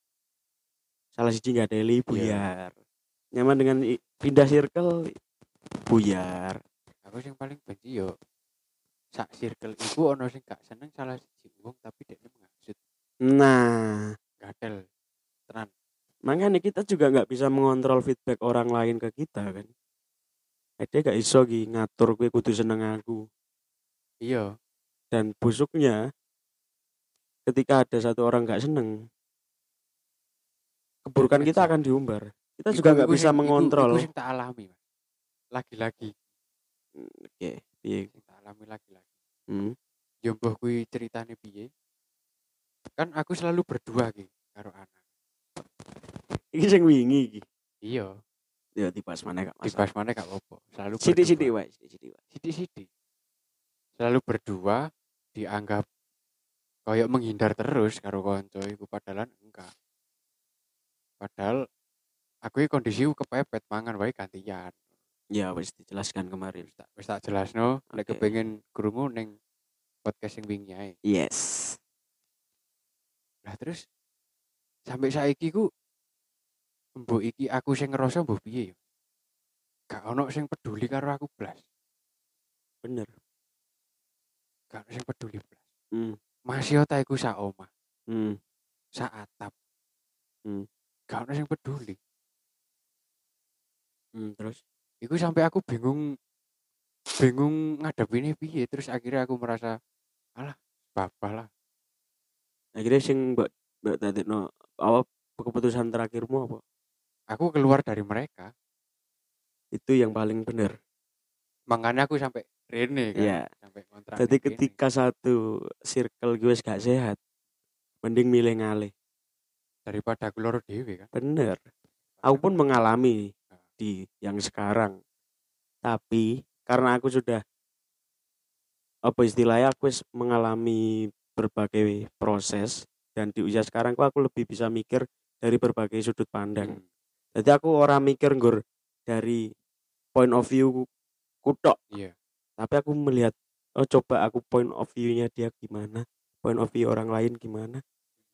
salah siji nggak ada Iya. buyar nyaman dengan pindah circle buyar aku yang paling benci yo sak circle iku ono sing gak seneng salah siji wong tapi dia menghasut. Nah. Gatel tenan. Makanya kita juga nggak bisa mengontrol feedback orang lain ke kita kan? Ada gak iso ki ngatur gue kudu seneng aku. Iya. Dan busuknya ketika ada satu orang nggak seneng keburukan kita akan diumbar. Kita juga nggak bisa iku- mengontrol. iku sing tak alami Mas. lagi-lagi. Oke. Piye? Sing tak alami lagi-lagi hmm. yo mbah kuwi ceritane piye? Kan aku selalu berdua ki karo anak. Iki sing wingi iki? Iya. Ya dibahas mana gak masalah. Pas mana gak apa selalu sidik-sidik berdua. wae sidik-sidik wae. Sidik-sidik selalu berdua dianggap kayak menghindar terus karo konco iku padahal enggak. Padahal aku kondisi kepepet mangan wae gantian ya wis dijelaskan kemarin wis tak wis tak jelasno nek Oke. kepengin krungu ning podcast sing wingi ae yes lah terus sampai saiki ku mbok iki aku sing ngerasa mbok piye yo gak ono sing peduli karo aku blas bener gak ono sing peduli blas hmm. masih ta iku sak omah Hmm. sak atap Hmm. gak ono sing peduli Hmm. terus Iku sampai aku bingung bingung ngadepinnya piye terus akhirnya aku merasa alah babah lah. Akhirnya sing mbak mbak tadi no apa keputusan terakhirmu apa? Aku keluar dari mereka. Itu yang paling bener. Makanya aku sampai rene kan Iya. sampai kontrak jadi ketika satu circle gue gak sehat mending milih ngalih. Daripada loro dewe kan. Bener. Aku pun mengalami. Di yang sekarang. Tapi karena aku sudah apa istilahnya aku mengalami berbagai proses dan di usia sekarang aku, aku lebih bisa mikir dari berbagai sudut pandang. Hmm, jadi aku orang mikir nggur dari point of view kutok iya. Tapi aku melihat oh coba aku point of view-nya dia gimana point of view orang lain gimana.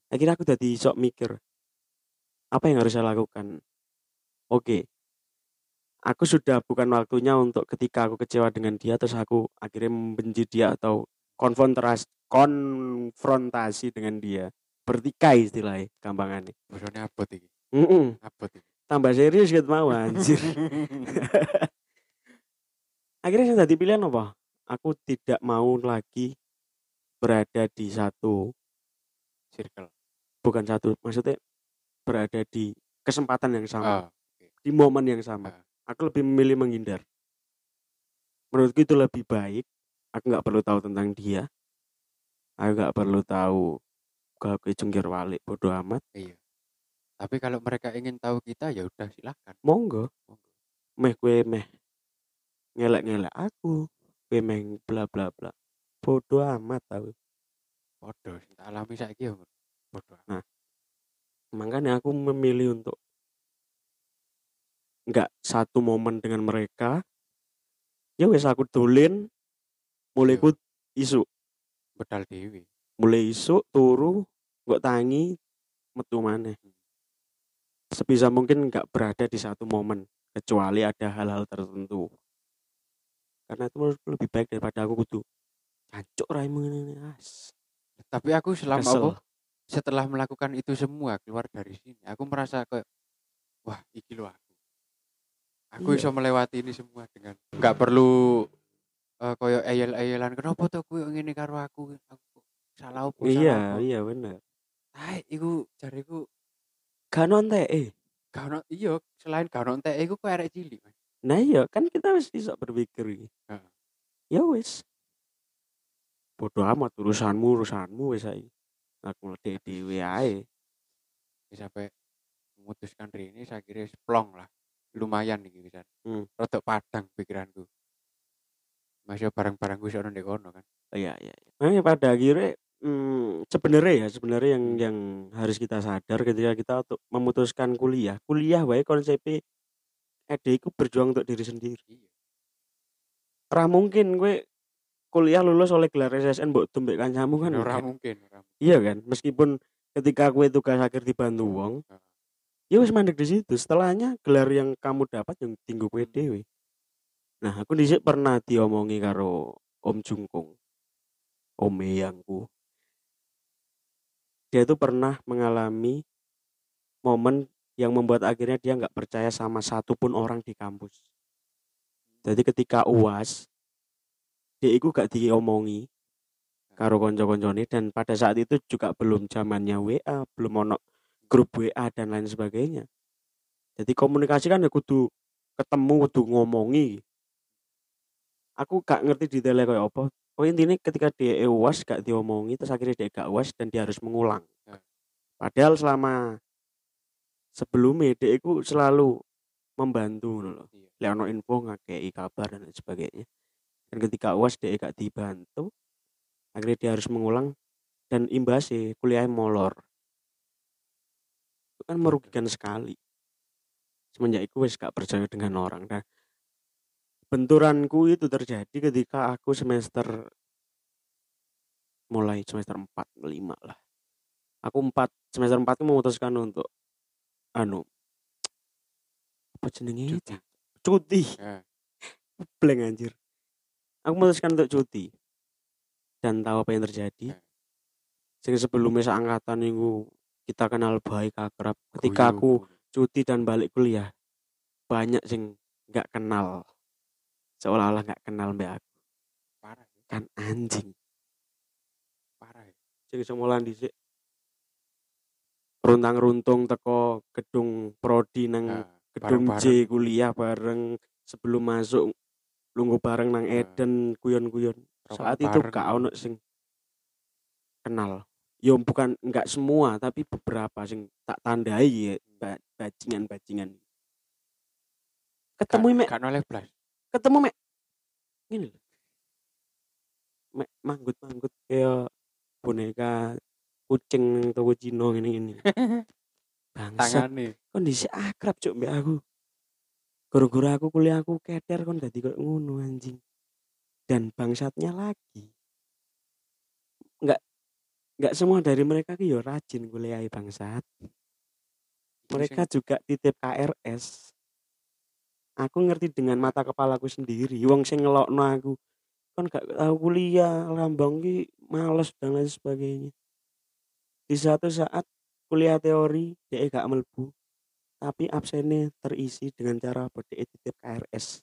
Akhirnya aku jadi sok mikir apa yang harus saya lakukan? Oke aku sudah bukan waktunya untuk ketika aku kecewa dengan dia terus aku akhirnya membenci dia atau konfrontasi konfrontasi dengan dia. Bertikai istilahnya gampangannya. Abot iki? Mm-mm. abot iki. Tambah serius gitu mau anjir. Akhirnya saya tadi pilihan apa? Aku tidak mau lagi berada di satu circle. Bukan satu maksudnya berada di kesempatan yang sama. Ah di momen yang sama. Ah. Aku lebih memilih menghindar. Menurutku itu lebih baik. Aku nggak perlu tahu tentang dia. Aku nggak perlu tahu kalau ke jungkir balik bodoh amat. Iya. Tapi kalau mereka ingin tahu kita ya udah silakan. Monggo. Monggo. meh gue meh. Ngelek ngelek aku. Gue meh bla bla bla. Bodoh amat tahu sing tak alami saiki ya podo makanya aku memilih untuk nggak satu momen dengan mereka ya wes aku dolin mulai Iya. ku isu bedal dewi. Mulai isu turu nggak tangi metu maneh. Sebisa mungkin nggak berada di satu momen kecuali ada hal-hal tertentu. Karena itu menurutku lebih baik daripada aku kudu cancuk raimu ini as. Tapi aku selama kesel. apa? Setelah melakukan itu semua keluar dari sini aku merasa kayak wah iki lo aku Iya. bisa melewati ini semua dengan nggak perlu eh koyo eyel-eyelan kenapa tuh aku ngene karo aku? Aku salah opo salah iya opo?" iya bener. Hai, iku jariku gak nonte eh gak ono iya selain gak ono entek iku kok arek cilik nah iya kan kita wis bisa berpikir iki. Heeh. ya wis. Bodoh amat urusanmu urusanmu wis saiki. Aku mledek dhewe ae. Sampai memutuskan ini saya kira plong lah lumayan nih bisa Hmm. rodok padang pikiranku masih barang-barang gue sono ndek kono kan iya iya iya. Makanya pada akhirnya hmm, sebenarnya ya sebenarnya yang Hmm. yang harus kita sadar ketika kita untuk memutuskan kuliah kuliah wae konsepnya ede iku berjuang untuk diri sendiri iya ora mungkin gue kuliah lulus oleh gelar SSN mbok tumbek kancamu kan ora enggak. mungkin. Iya kan? Meskipun ketika kue tugas akhir dibantu wong, ya wis mandek di situ. Setelahnya gelar yang kamu dapat yang tinggu kue dewe. Nah, aku dhisik pernah diomongi karo Om Jungkung. Om eyangku. Dia itu pernah mengalami momen yang membuat akhirnya dia nggak percaya sama satupun orang di kampus. Jadi ketika UAS, dia itu gak diomongi karo konco-koncone dan pada saat itu juga belum zamannya WA, belum ono grup WA dan lain sebagainya. Jadi komunikasi kan ya kudu ketemu, kudu ngomongi. Aku gak ngerti detailnya kayak apa. Oh intinya ketika dia UAS gak diomongi terus akhirnya dia gak UAS dan dia harus mengulang. Ya. Padahal selama sebelumnya dia itu selalu membantu loh. Iya. Ono info ngakei kabar dan lain sebagainya. Dan ketika UAS dia gak dibantu, akhirnya dia harus mengulang dan imbasnya kuliah molor. Kan merugikan sekali. Semenjak itu wis gak percaya dengan orang. Nah, benturanku itu terjadi ketika aku semester mulai semester 4, 5 lah. Aku 4 semester 4 itu memutuskan untuk anu apa jenenge Cuti. cuti Ya. blank anjir aku memutuskan untuk cuti dan tahu apa yang terjadi Ya. sing sebelumnya seangkatan itu kita kenal baik akrab ketika aku Guyu. cuti dan balik kuliah banyak sing nggak kenal seolah-olah nggak kenal mbak aku parah ya. kan anjing Parah ya. sing semulan dhisik runtang runtung teko gedung prodi nang Nah, gedung bareng-bareng. J kuliah bareng sebelum masuk lungguh bareng nang Nah. Eden kuyon-kuyon Rokok saat itu bareng. gak ono sing kenal yo bukan nggak semua tapi beberapa sing tak tandai ya ba- bajingan-bajingan. Ketemu mek Gak noleh blas. ketemu mek ini loh mek manggut-manggut kayak boneka kucing toko Cino ini ini bangsa kondisi akrab cuk mbak aku. Gara-gara aku kuliah aku keder kon dadi koyo ngono anjing. Dan bangsatnya lagi nggak semua dari mereka ki yo rajin kuliah bangsat. Mereka juga titip KRS aku ngerti dengan mata kepalaku sendiri. Wong sing ngelokno aku kan gak tahu kuliah lambang ki males dan lain sebagainya. Di satu saat kuliah teori dia gak melbu tapi absennya terisi dengan cara bode titip KRS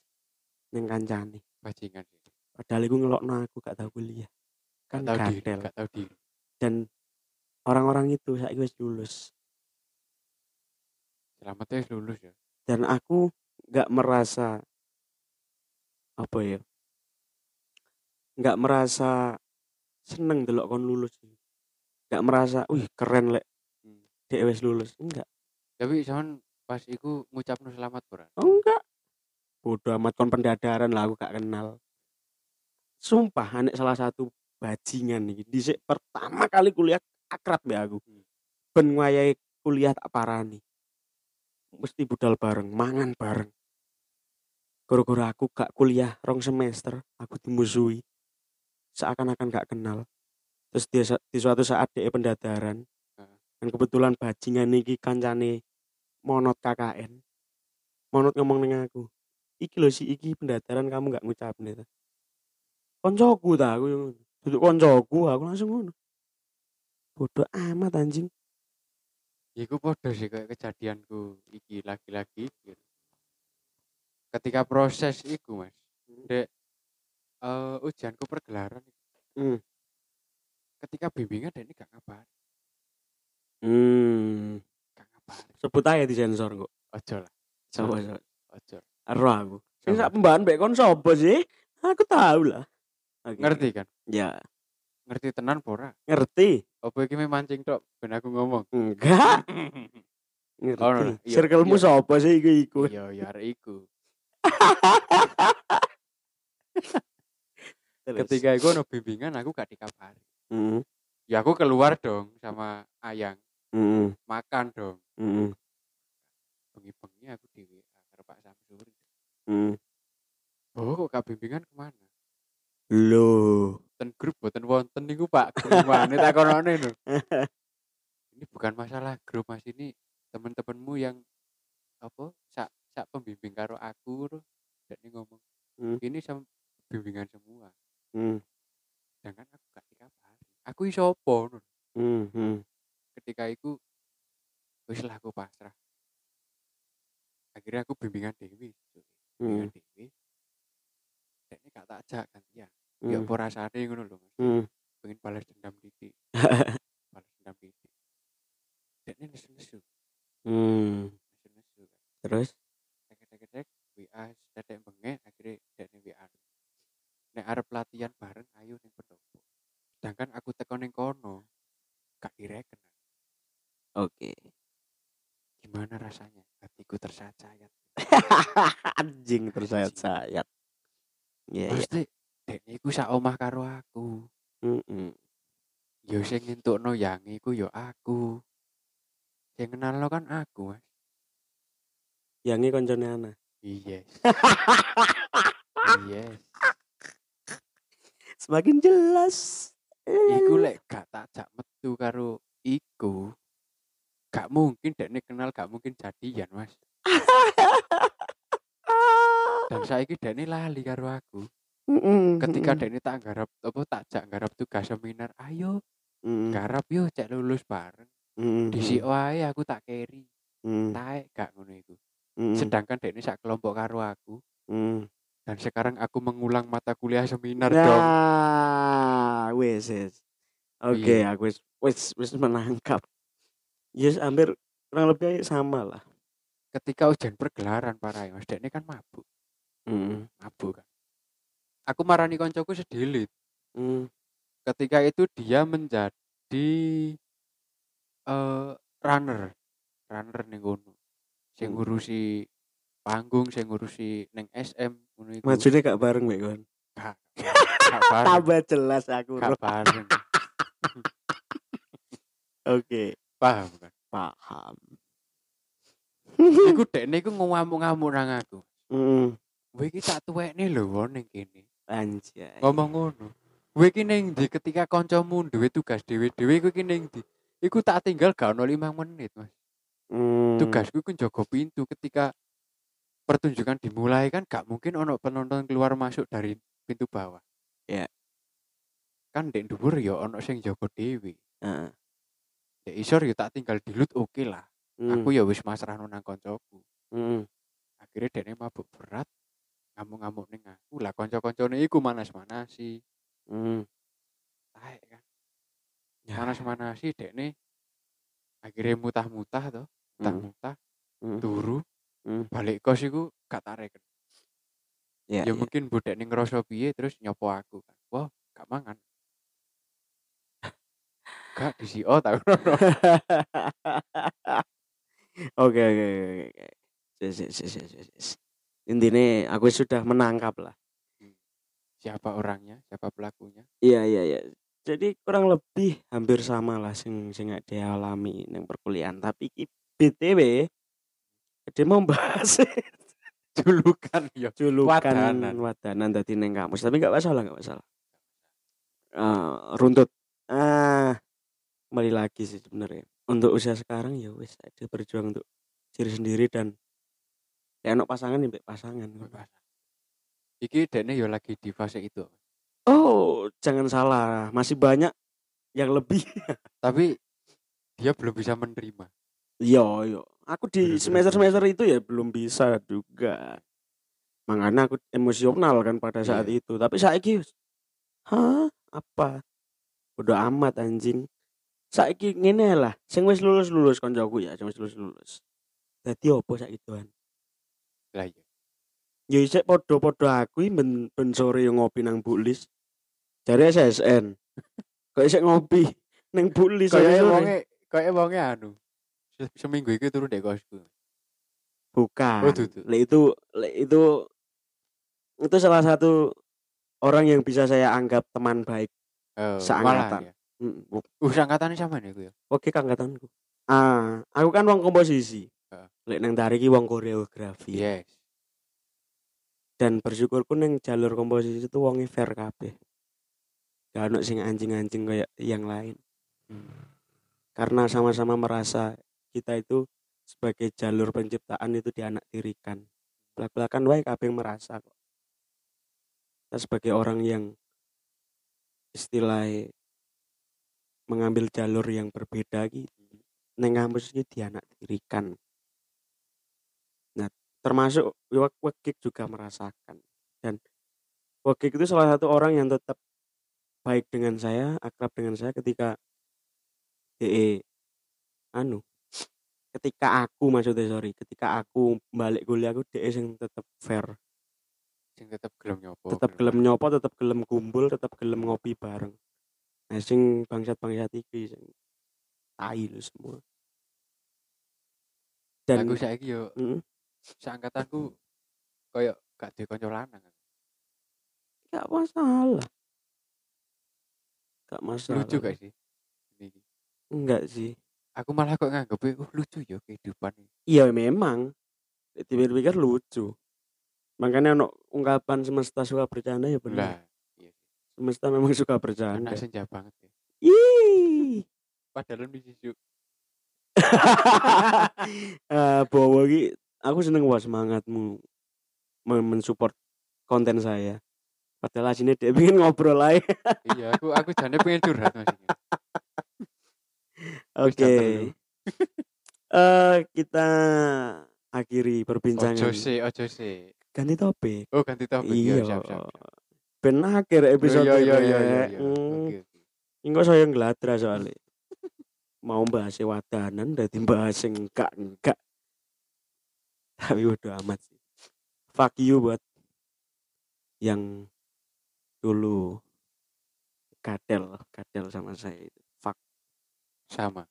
neng kancane. Bajingan sih. padahal iku ngelokno aku gak tahu kuliah. Kan Gak tahu diri, gak tahu diri. Dan orang-orang itu saya wis lulus Selamatnya lulus ya. dan aku nggak merasa apa ya nggak merasa seneng delok kon lulus nggak merasa wih keren lek Hmm. wis lulus enggak Tapi zaman pas iku ngucapno selamat ora? oh, enggak bodoh amat kon pendadaran lah aku gak kenal sumpah anek salah satu bajingan nih di pertama kali kuliah akrab ya aku. Hmm. ben kuliah tak parani. Mesti budal bareng mangan bareng. Gara-gara aku gak kuliah rong semester aku dimusuhi seakan-akan gak kenal. Terus dia di suatu saat dia pendadaran dan kebetulan bajingan iki kancane monot KKN monot ngomong dengan aku iki lho si iki pendadaran kamu gak ngucap nih koncoku ta aku yang ngono. Duduk koncoku aku langsung ngono bodoh amat anjing Iku podo sih kayak kejadianku iki lagi-lagi iki. Ketika proses iku mas, dek eh ujianku pergelaran. Hmm. Ketika bimbingan dek ini gak ngabar, hmm gak ngabar. sebut aja di sensor kok Ojo lah, coba coba ojo. Ero aku Coba. sak pembahan mbek kon sapa sih aku tahu lah Oke. Ngerti kan? ya Ngerti tenan pora. ngerti Apa iki me mancing tok ben aku ngomong. enggak ngerti Oh, no, no. Iya, circlemu iya. sapa sih iku iku Iya, ya arek iku. Ketika iku ono bimbingan aku gak dikabari. Mm, Ya aku keluar dong sama Ayang, mm, makan dong. mm, Bengi-bengi aku di WA karo Pak Samsuri. mm. Oh, kok gak bimbingan ke mana? Loh. Ten grup boten wonten niku Pak. Gimana takonane lho. Ini bukan masalah grup Mas ini teman-temanmu yang apa sak sak pembimbing karo aku. Dan ngomong Hmm. ini sama bimbingan semua. Hmm. Sedangkan aku gak dikabari. Aku iso apa. Hmm. hmm. Ketika itu wis lah aku pasrah. Akhirnya aku bimbingan Dewi. Hmm. Bimbingan Dewi. Dan ini gak tak ajak gantian. Ya Hmm. apa rasane ngono lho. Hmm. Pengen balas dendam titik. balas dendam titik. Dan ini nesu-nesu. Hmm. Nesu-nesu. Terus? Tek-tek-tek. WA sedek benge akhirnya dan WA. Nek arep latihan bareng ayo ning pendopo. Sedangkan aku teko ning kono gak direken. Oke. Gimana rasanya? Hatiku tersayat-sayat. Anjing tersayat-sayat. Iya, iya. Pasti dekne iku sak omah karo aku. Mm-mm. Ya sing ngentukno yang iku ya aku. Sing kenalno kan aku, Mas. Yangi koncone ana. Yes. yes. Semakin jelas. Iku lek gak tak jak metu karo iku. Gak mungkin dekne kenal gak mungkin jadian, Mas. Dan saiki dekne lali karo aku. Mm-mm. Ketika dekne tak garap apa tak garap tugas seminar, ayo Mm-mm. garap yo cek lulus bareng. Mm-mm. Disi wae aku tak keri. Mm. Taek gak ngono iku. Mm-mm. Sedangkan dekne sak kelompok karo aku. Mm. Dan sekarang aku mengulang mata kuliah seminar dong. Nah, wes, wes. Oke, Iya. aku wis wis wis menangkap. Yes, hampir kurang lebih sama lah. Ketika ujian pergelaran para Mas dekne kan mabuk. Mm. Mabuk kan. Aku marani koncoku sedilit. Mm. ketika itu dia menjadi eh runner runner ning kono sing Hmm. ngurusi panggung sing ngurusi neng SM ngono iku Majune gak bareng mek kon. gak gak bareng Tambah jelas aku. gak bareng Oke, paham kan paham. iku dekne iku ngamuk-ngamuk nang aku Mm. kowe iki tak tuwekne lho ning kene Anjay. ngomong ngono kowe iki ning ndi ketika kancamu duwe tugas dhewe-dhewe kowe iki ning ndi iku tak tinggal gak ono 5 menit Mas Mm. tugasku kan jaga pintu ketika pertunjukan dimulai kan gak mungkin ono penonton keluar masuk dari pintu bawah. Iya. Kan dek dhuwur ya ono sing jaga dhewe. Heeh. Dek isor ya tak tinggal dilut oke lah. Mm. Aku ya wis masrahno nang koncoku. Mm. Akhirnya dekne mabuk berat ngamuk-ngamuk ning aku lah kanca-kancane iku manas-manasi. Mm. Taek kan. Ya. Manas-manasi dekne akhirnya mutah-mutah to, mutah-mutah Mm. turu Mm. balik kos iku gak tareken. Ya, ya ya. mungkin budek ning ngerasa piye terus nyopo aku kan wah gak mangan gak di oh tau Oke oke oke Intinya aku sudah menangkap lah. siapa orangnya siapa pelakunya Iya iya iya. Jadi kurang lebih hampir sama lah sing sing gak dialami nang perkuliahan. Tapi BTW dia mau bahas julukan ya julukan Wadanan. wadanan, tadi neng kamus. Tapi nggak masalah nggak masalah. Eh, runtut. Ah, kembali lagi sih sebenarnya. Untuk usia sekarang ya wes ada berjuang untuk diri sendiri dan ya anak pasangan ya pasangan. iki dene ya lagi di fase itu Oh, jangan salah, masih banyak yang lebih. tapi dia belum bisa menerima Iya, iya. Aku di Bener-bener semester-semester itu ya belum bisa juga. Makanya aku emosional kan pada saat Iya. itu. Tapi saiki wis, hah, apa? Udah amat anjing. Saiki ngene lah, sing wis lulus-lulus koncoku ya, sing wis lulus-lulus. Dadi opo saiki tuan? Lah ya Ya isek podo-podo aku ben, ben sore yo ngopi nang Bulis. Jare SSN. Kok isek ngopi nang Bulis kayak wonge kayak wonge anu se- seminggu iki turun dek kosku Bukan. Oh, dudu. Lek itu lek itu itu salah satu orang yang bisa saya anggap teman baik. oh, Seangkatan. ya Mm, uh angkatannya sama nih aku ya Oke kangkatanku. Ah, aku kan wong komposisi. Lek nang dari ki wong koreografi. yes. Dan bersyukurku neng jalur komposisi itu wongi fair kabeh. Gak ono sing anjing-anjing kayak yang lain. Karena sama-sama merasa kita itu sebagai jalur penciptaan itu dianaktirikan belak-belakan wae kabeh merasa kok. Kita sebagai orang yang istilahnya mengambil jalur yang berbeda gitu neng kampus ini dianaktirikan nah termasuk Wak Wekik juga merasakan. Dan Wekik itu salah satu orang yang tetap baik dengan saya akrab dengan saya ketika DE anu ketika aku maksudnya sorry ketika aku balik kuliah aku DE sing tetap fair. Sing tetep gelem nyopo tetap gelem nyopo tetap gelem kumpul tetap gelem ngopi bareng. Nah sing bangsat bangsat iki sing tai lu semua. Dan aku saiki yo Mm, seangkatanku koyo gak duwe kanca lanang. Gak masalah. Gak masalah. Lucu gak sih? Ini. Enggak sih. Aku malah kok nganggep uh, lucu ya kehidupan ini. Iya memang. Dipikir-pikir lucu. Makanya ono ungkapan semesta suka bercanda ya lah benar iya semesta memang suka bercanda. Anak senja banget ya. Ih. padahal bisa su Eh, bawa iki aku seneng wah semangatmu men- mensupport konten saya padahal aslinya dia pengen ngobrol aja iya aku aku jane pengen curhat mas ini. Oke lu. eh kita akhiri perbincangan ojo sih ojo sih ganti topik oh ganti topik iya ya siap siap, siap. ben akhir episode iya iya iya iya rek. iya. Hmm. Engko saya ngladra soalnya. Mau bahas wadanan dadi bahas sing enggak enggak. Tapi udah amat sih. Fuck you buat yang dulu kadel, kadel sama saya itu. Fuck. sama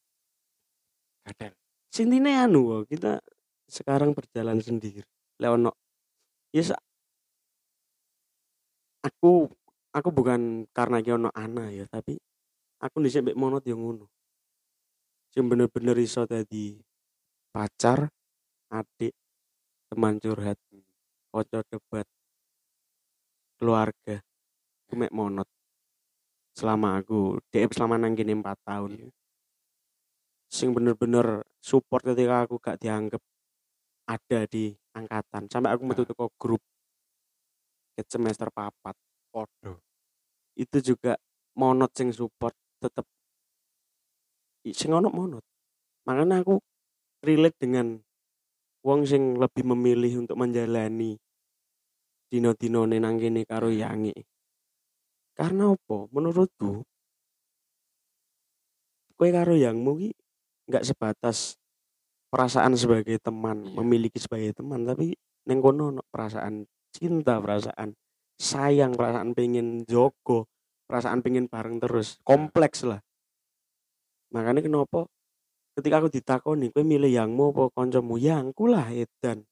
kadel Sintine anu kita sekarang berjalan sendiri. Leono. Ya sa- aku aku bukan karena ono anak ya, tapi aku dhisik mbek monot yang ngono. Sing bener-bener iso dadi pacar, adik, teman curhat, kocok debat, keluarga. Aku mek monot. Selama aku DM selama nang kene 4 tahun. Iya. Sing bener-bener support ketika aku gak dianggap ada di angkatan. Sampai aku metu Ah. teko grup ket semester papat. podo Itu juga monot sing support tetep sing ono monot. Makanya aku relate dengan wong sing lebih memilih untuk menjalani dino-dino nang kene karo yangi. Karena apa? Menurutku kowe karo yangmu ki nggak sebatas perasaan sebagai teman, Iya. memiliki sebagai teman, tapi neng kono ono perasaan cinta, perasaan sayang, perasaan pengen jogo, perasaan pengen bareng terus, kompleks lah. Makanya kenapa ketika aku ditakoni, kowe milih yangmu apa kancamu? Yangku lah edan.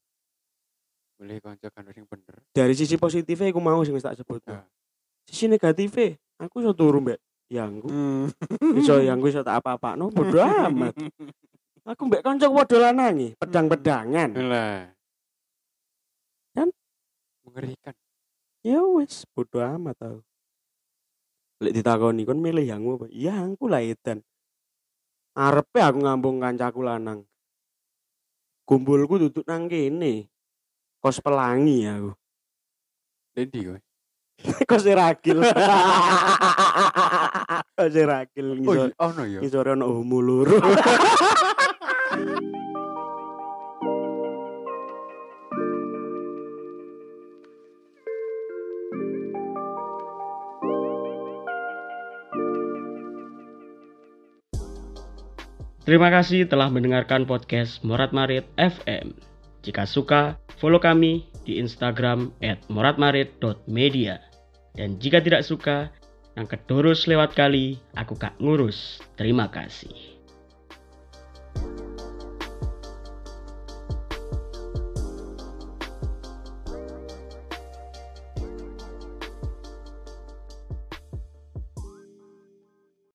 boleh konco kan sing bener Dari sisi positifnya aku mau sing wis tak sebut. Ah. Sisi negatifnya, aku iso turu mbek yangku. Iso yangku iso tak apa-apa, no bodo amat. Aku mbek kanca padha lanangi, pedang-pedangan. lah Kan? mengerikan Ya wis, bodo amat tau. Lek ditakoni kon milih yangmu apa? Yangku lah edan. Arepe aku ngambung kancaku lanang. Kumpulku duduk nang kene. Kos pelangi aku. Dendi kowe Kos ragil. Kos ragil oh ngisor. iya ono ya Ngisor ono homo loro. Terima kasih telah mendengarkan podcast Morat Marit FM. Jika suka, follow kami di Instagram at moratmarit.media. Dan jika tidak suka, yang kedurus lewat kali, aku kak ngurus. Terima kasih.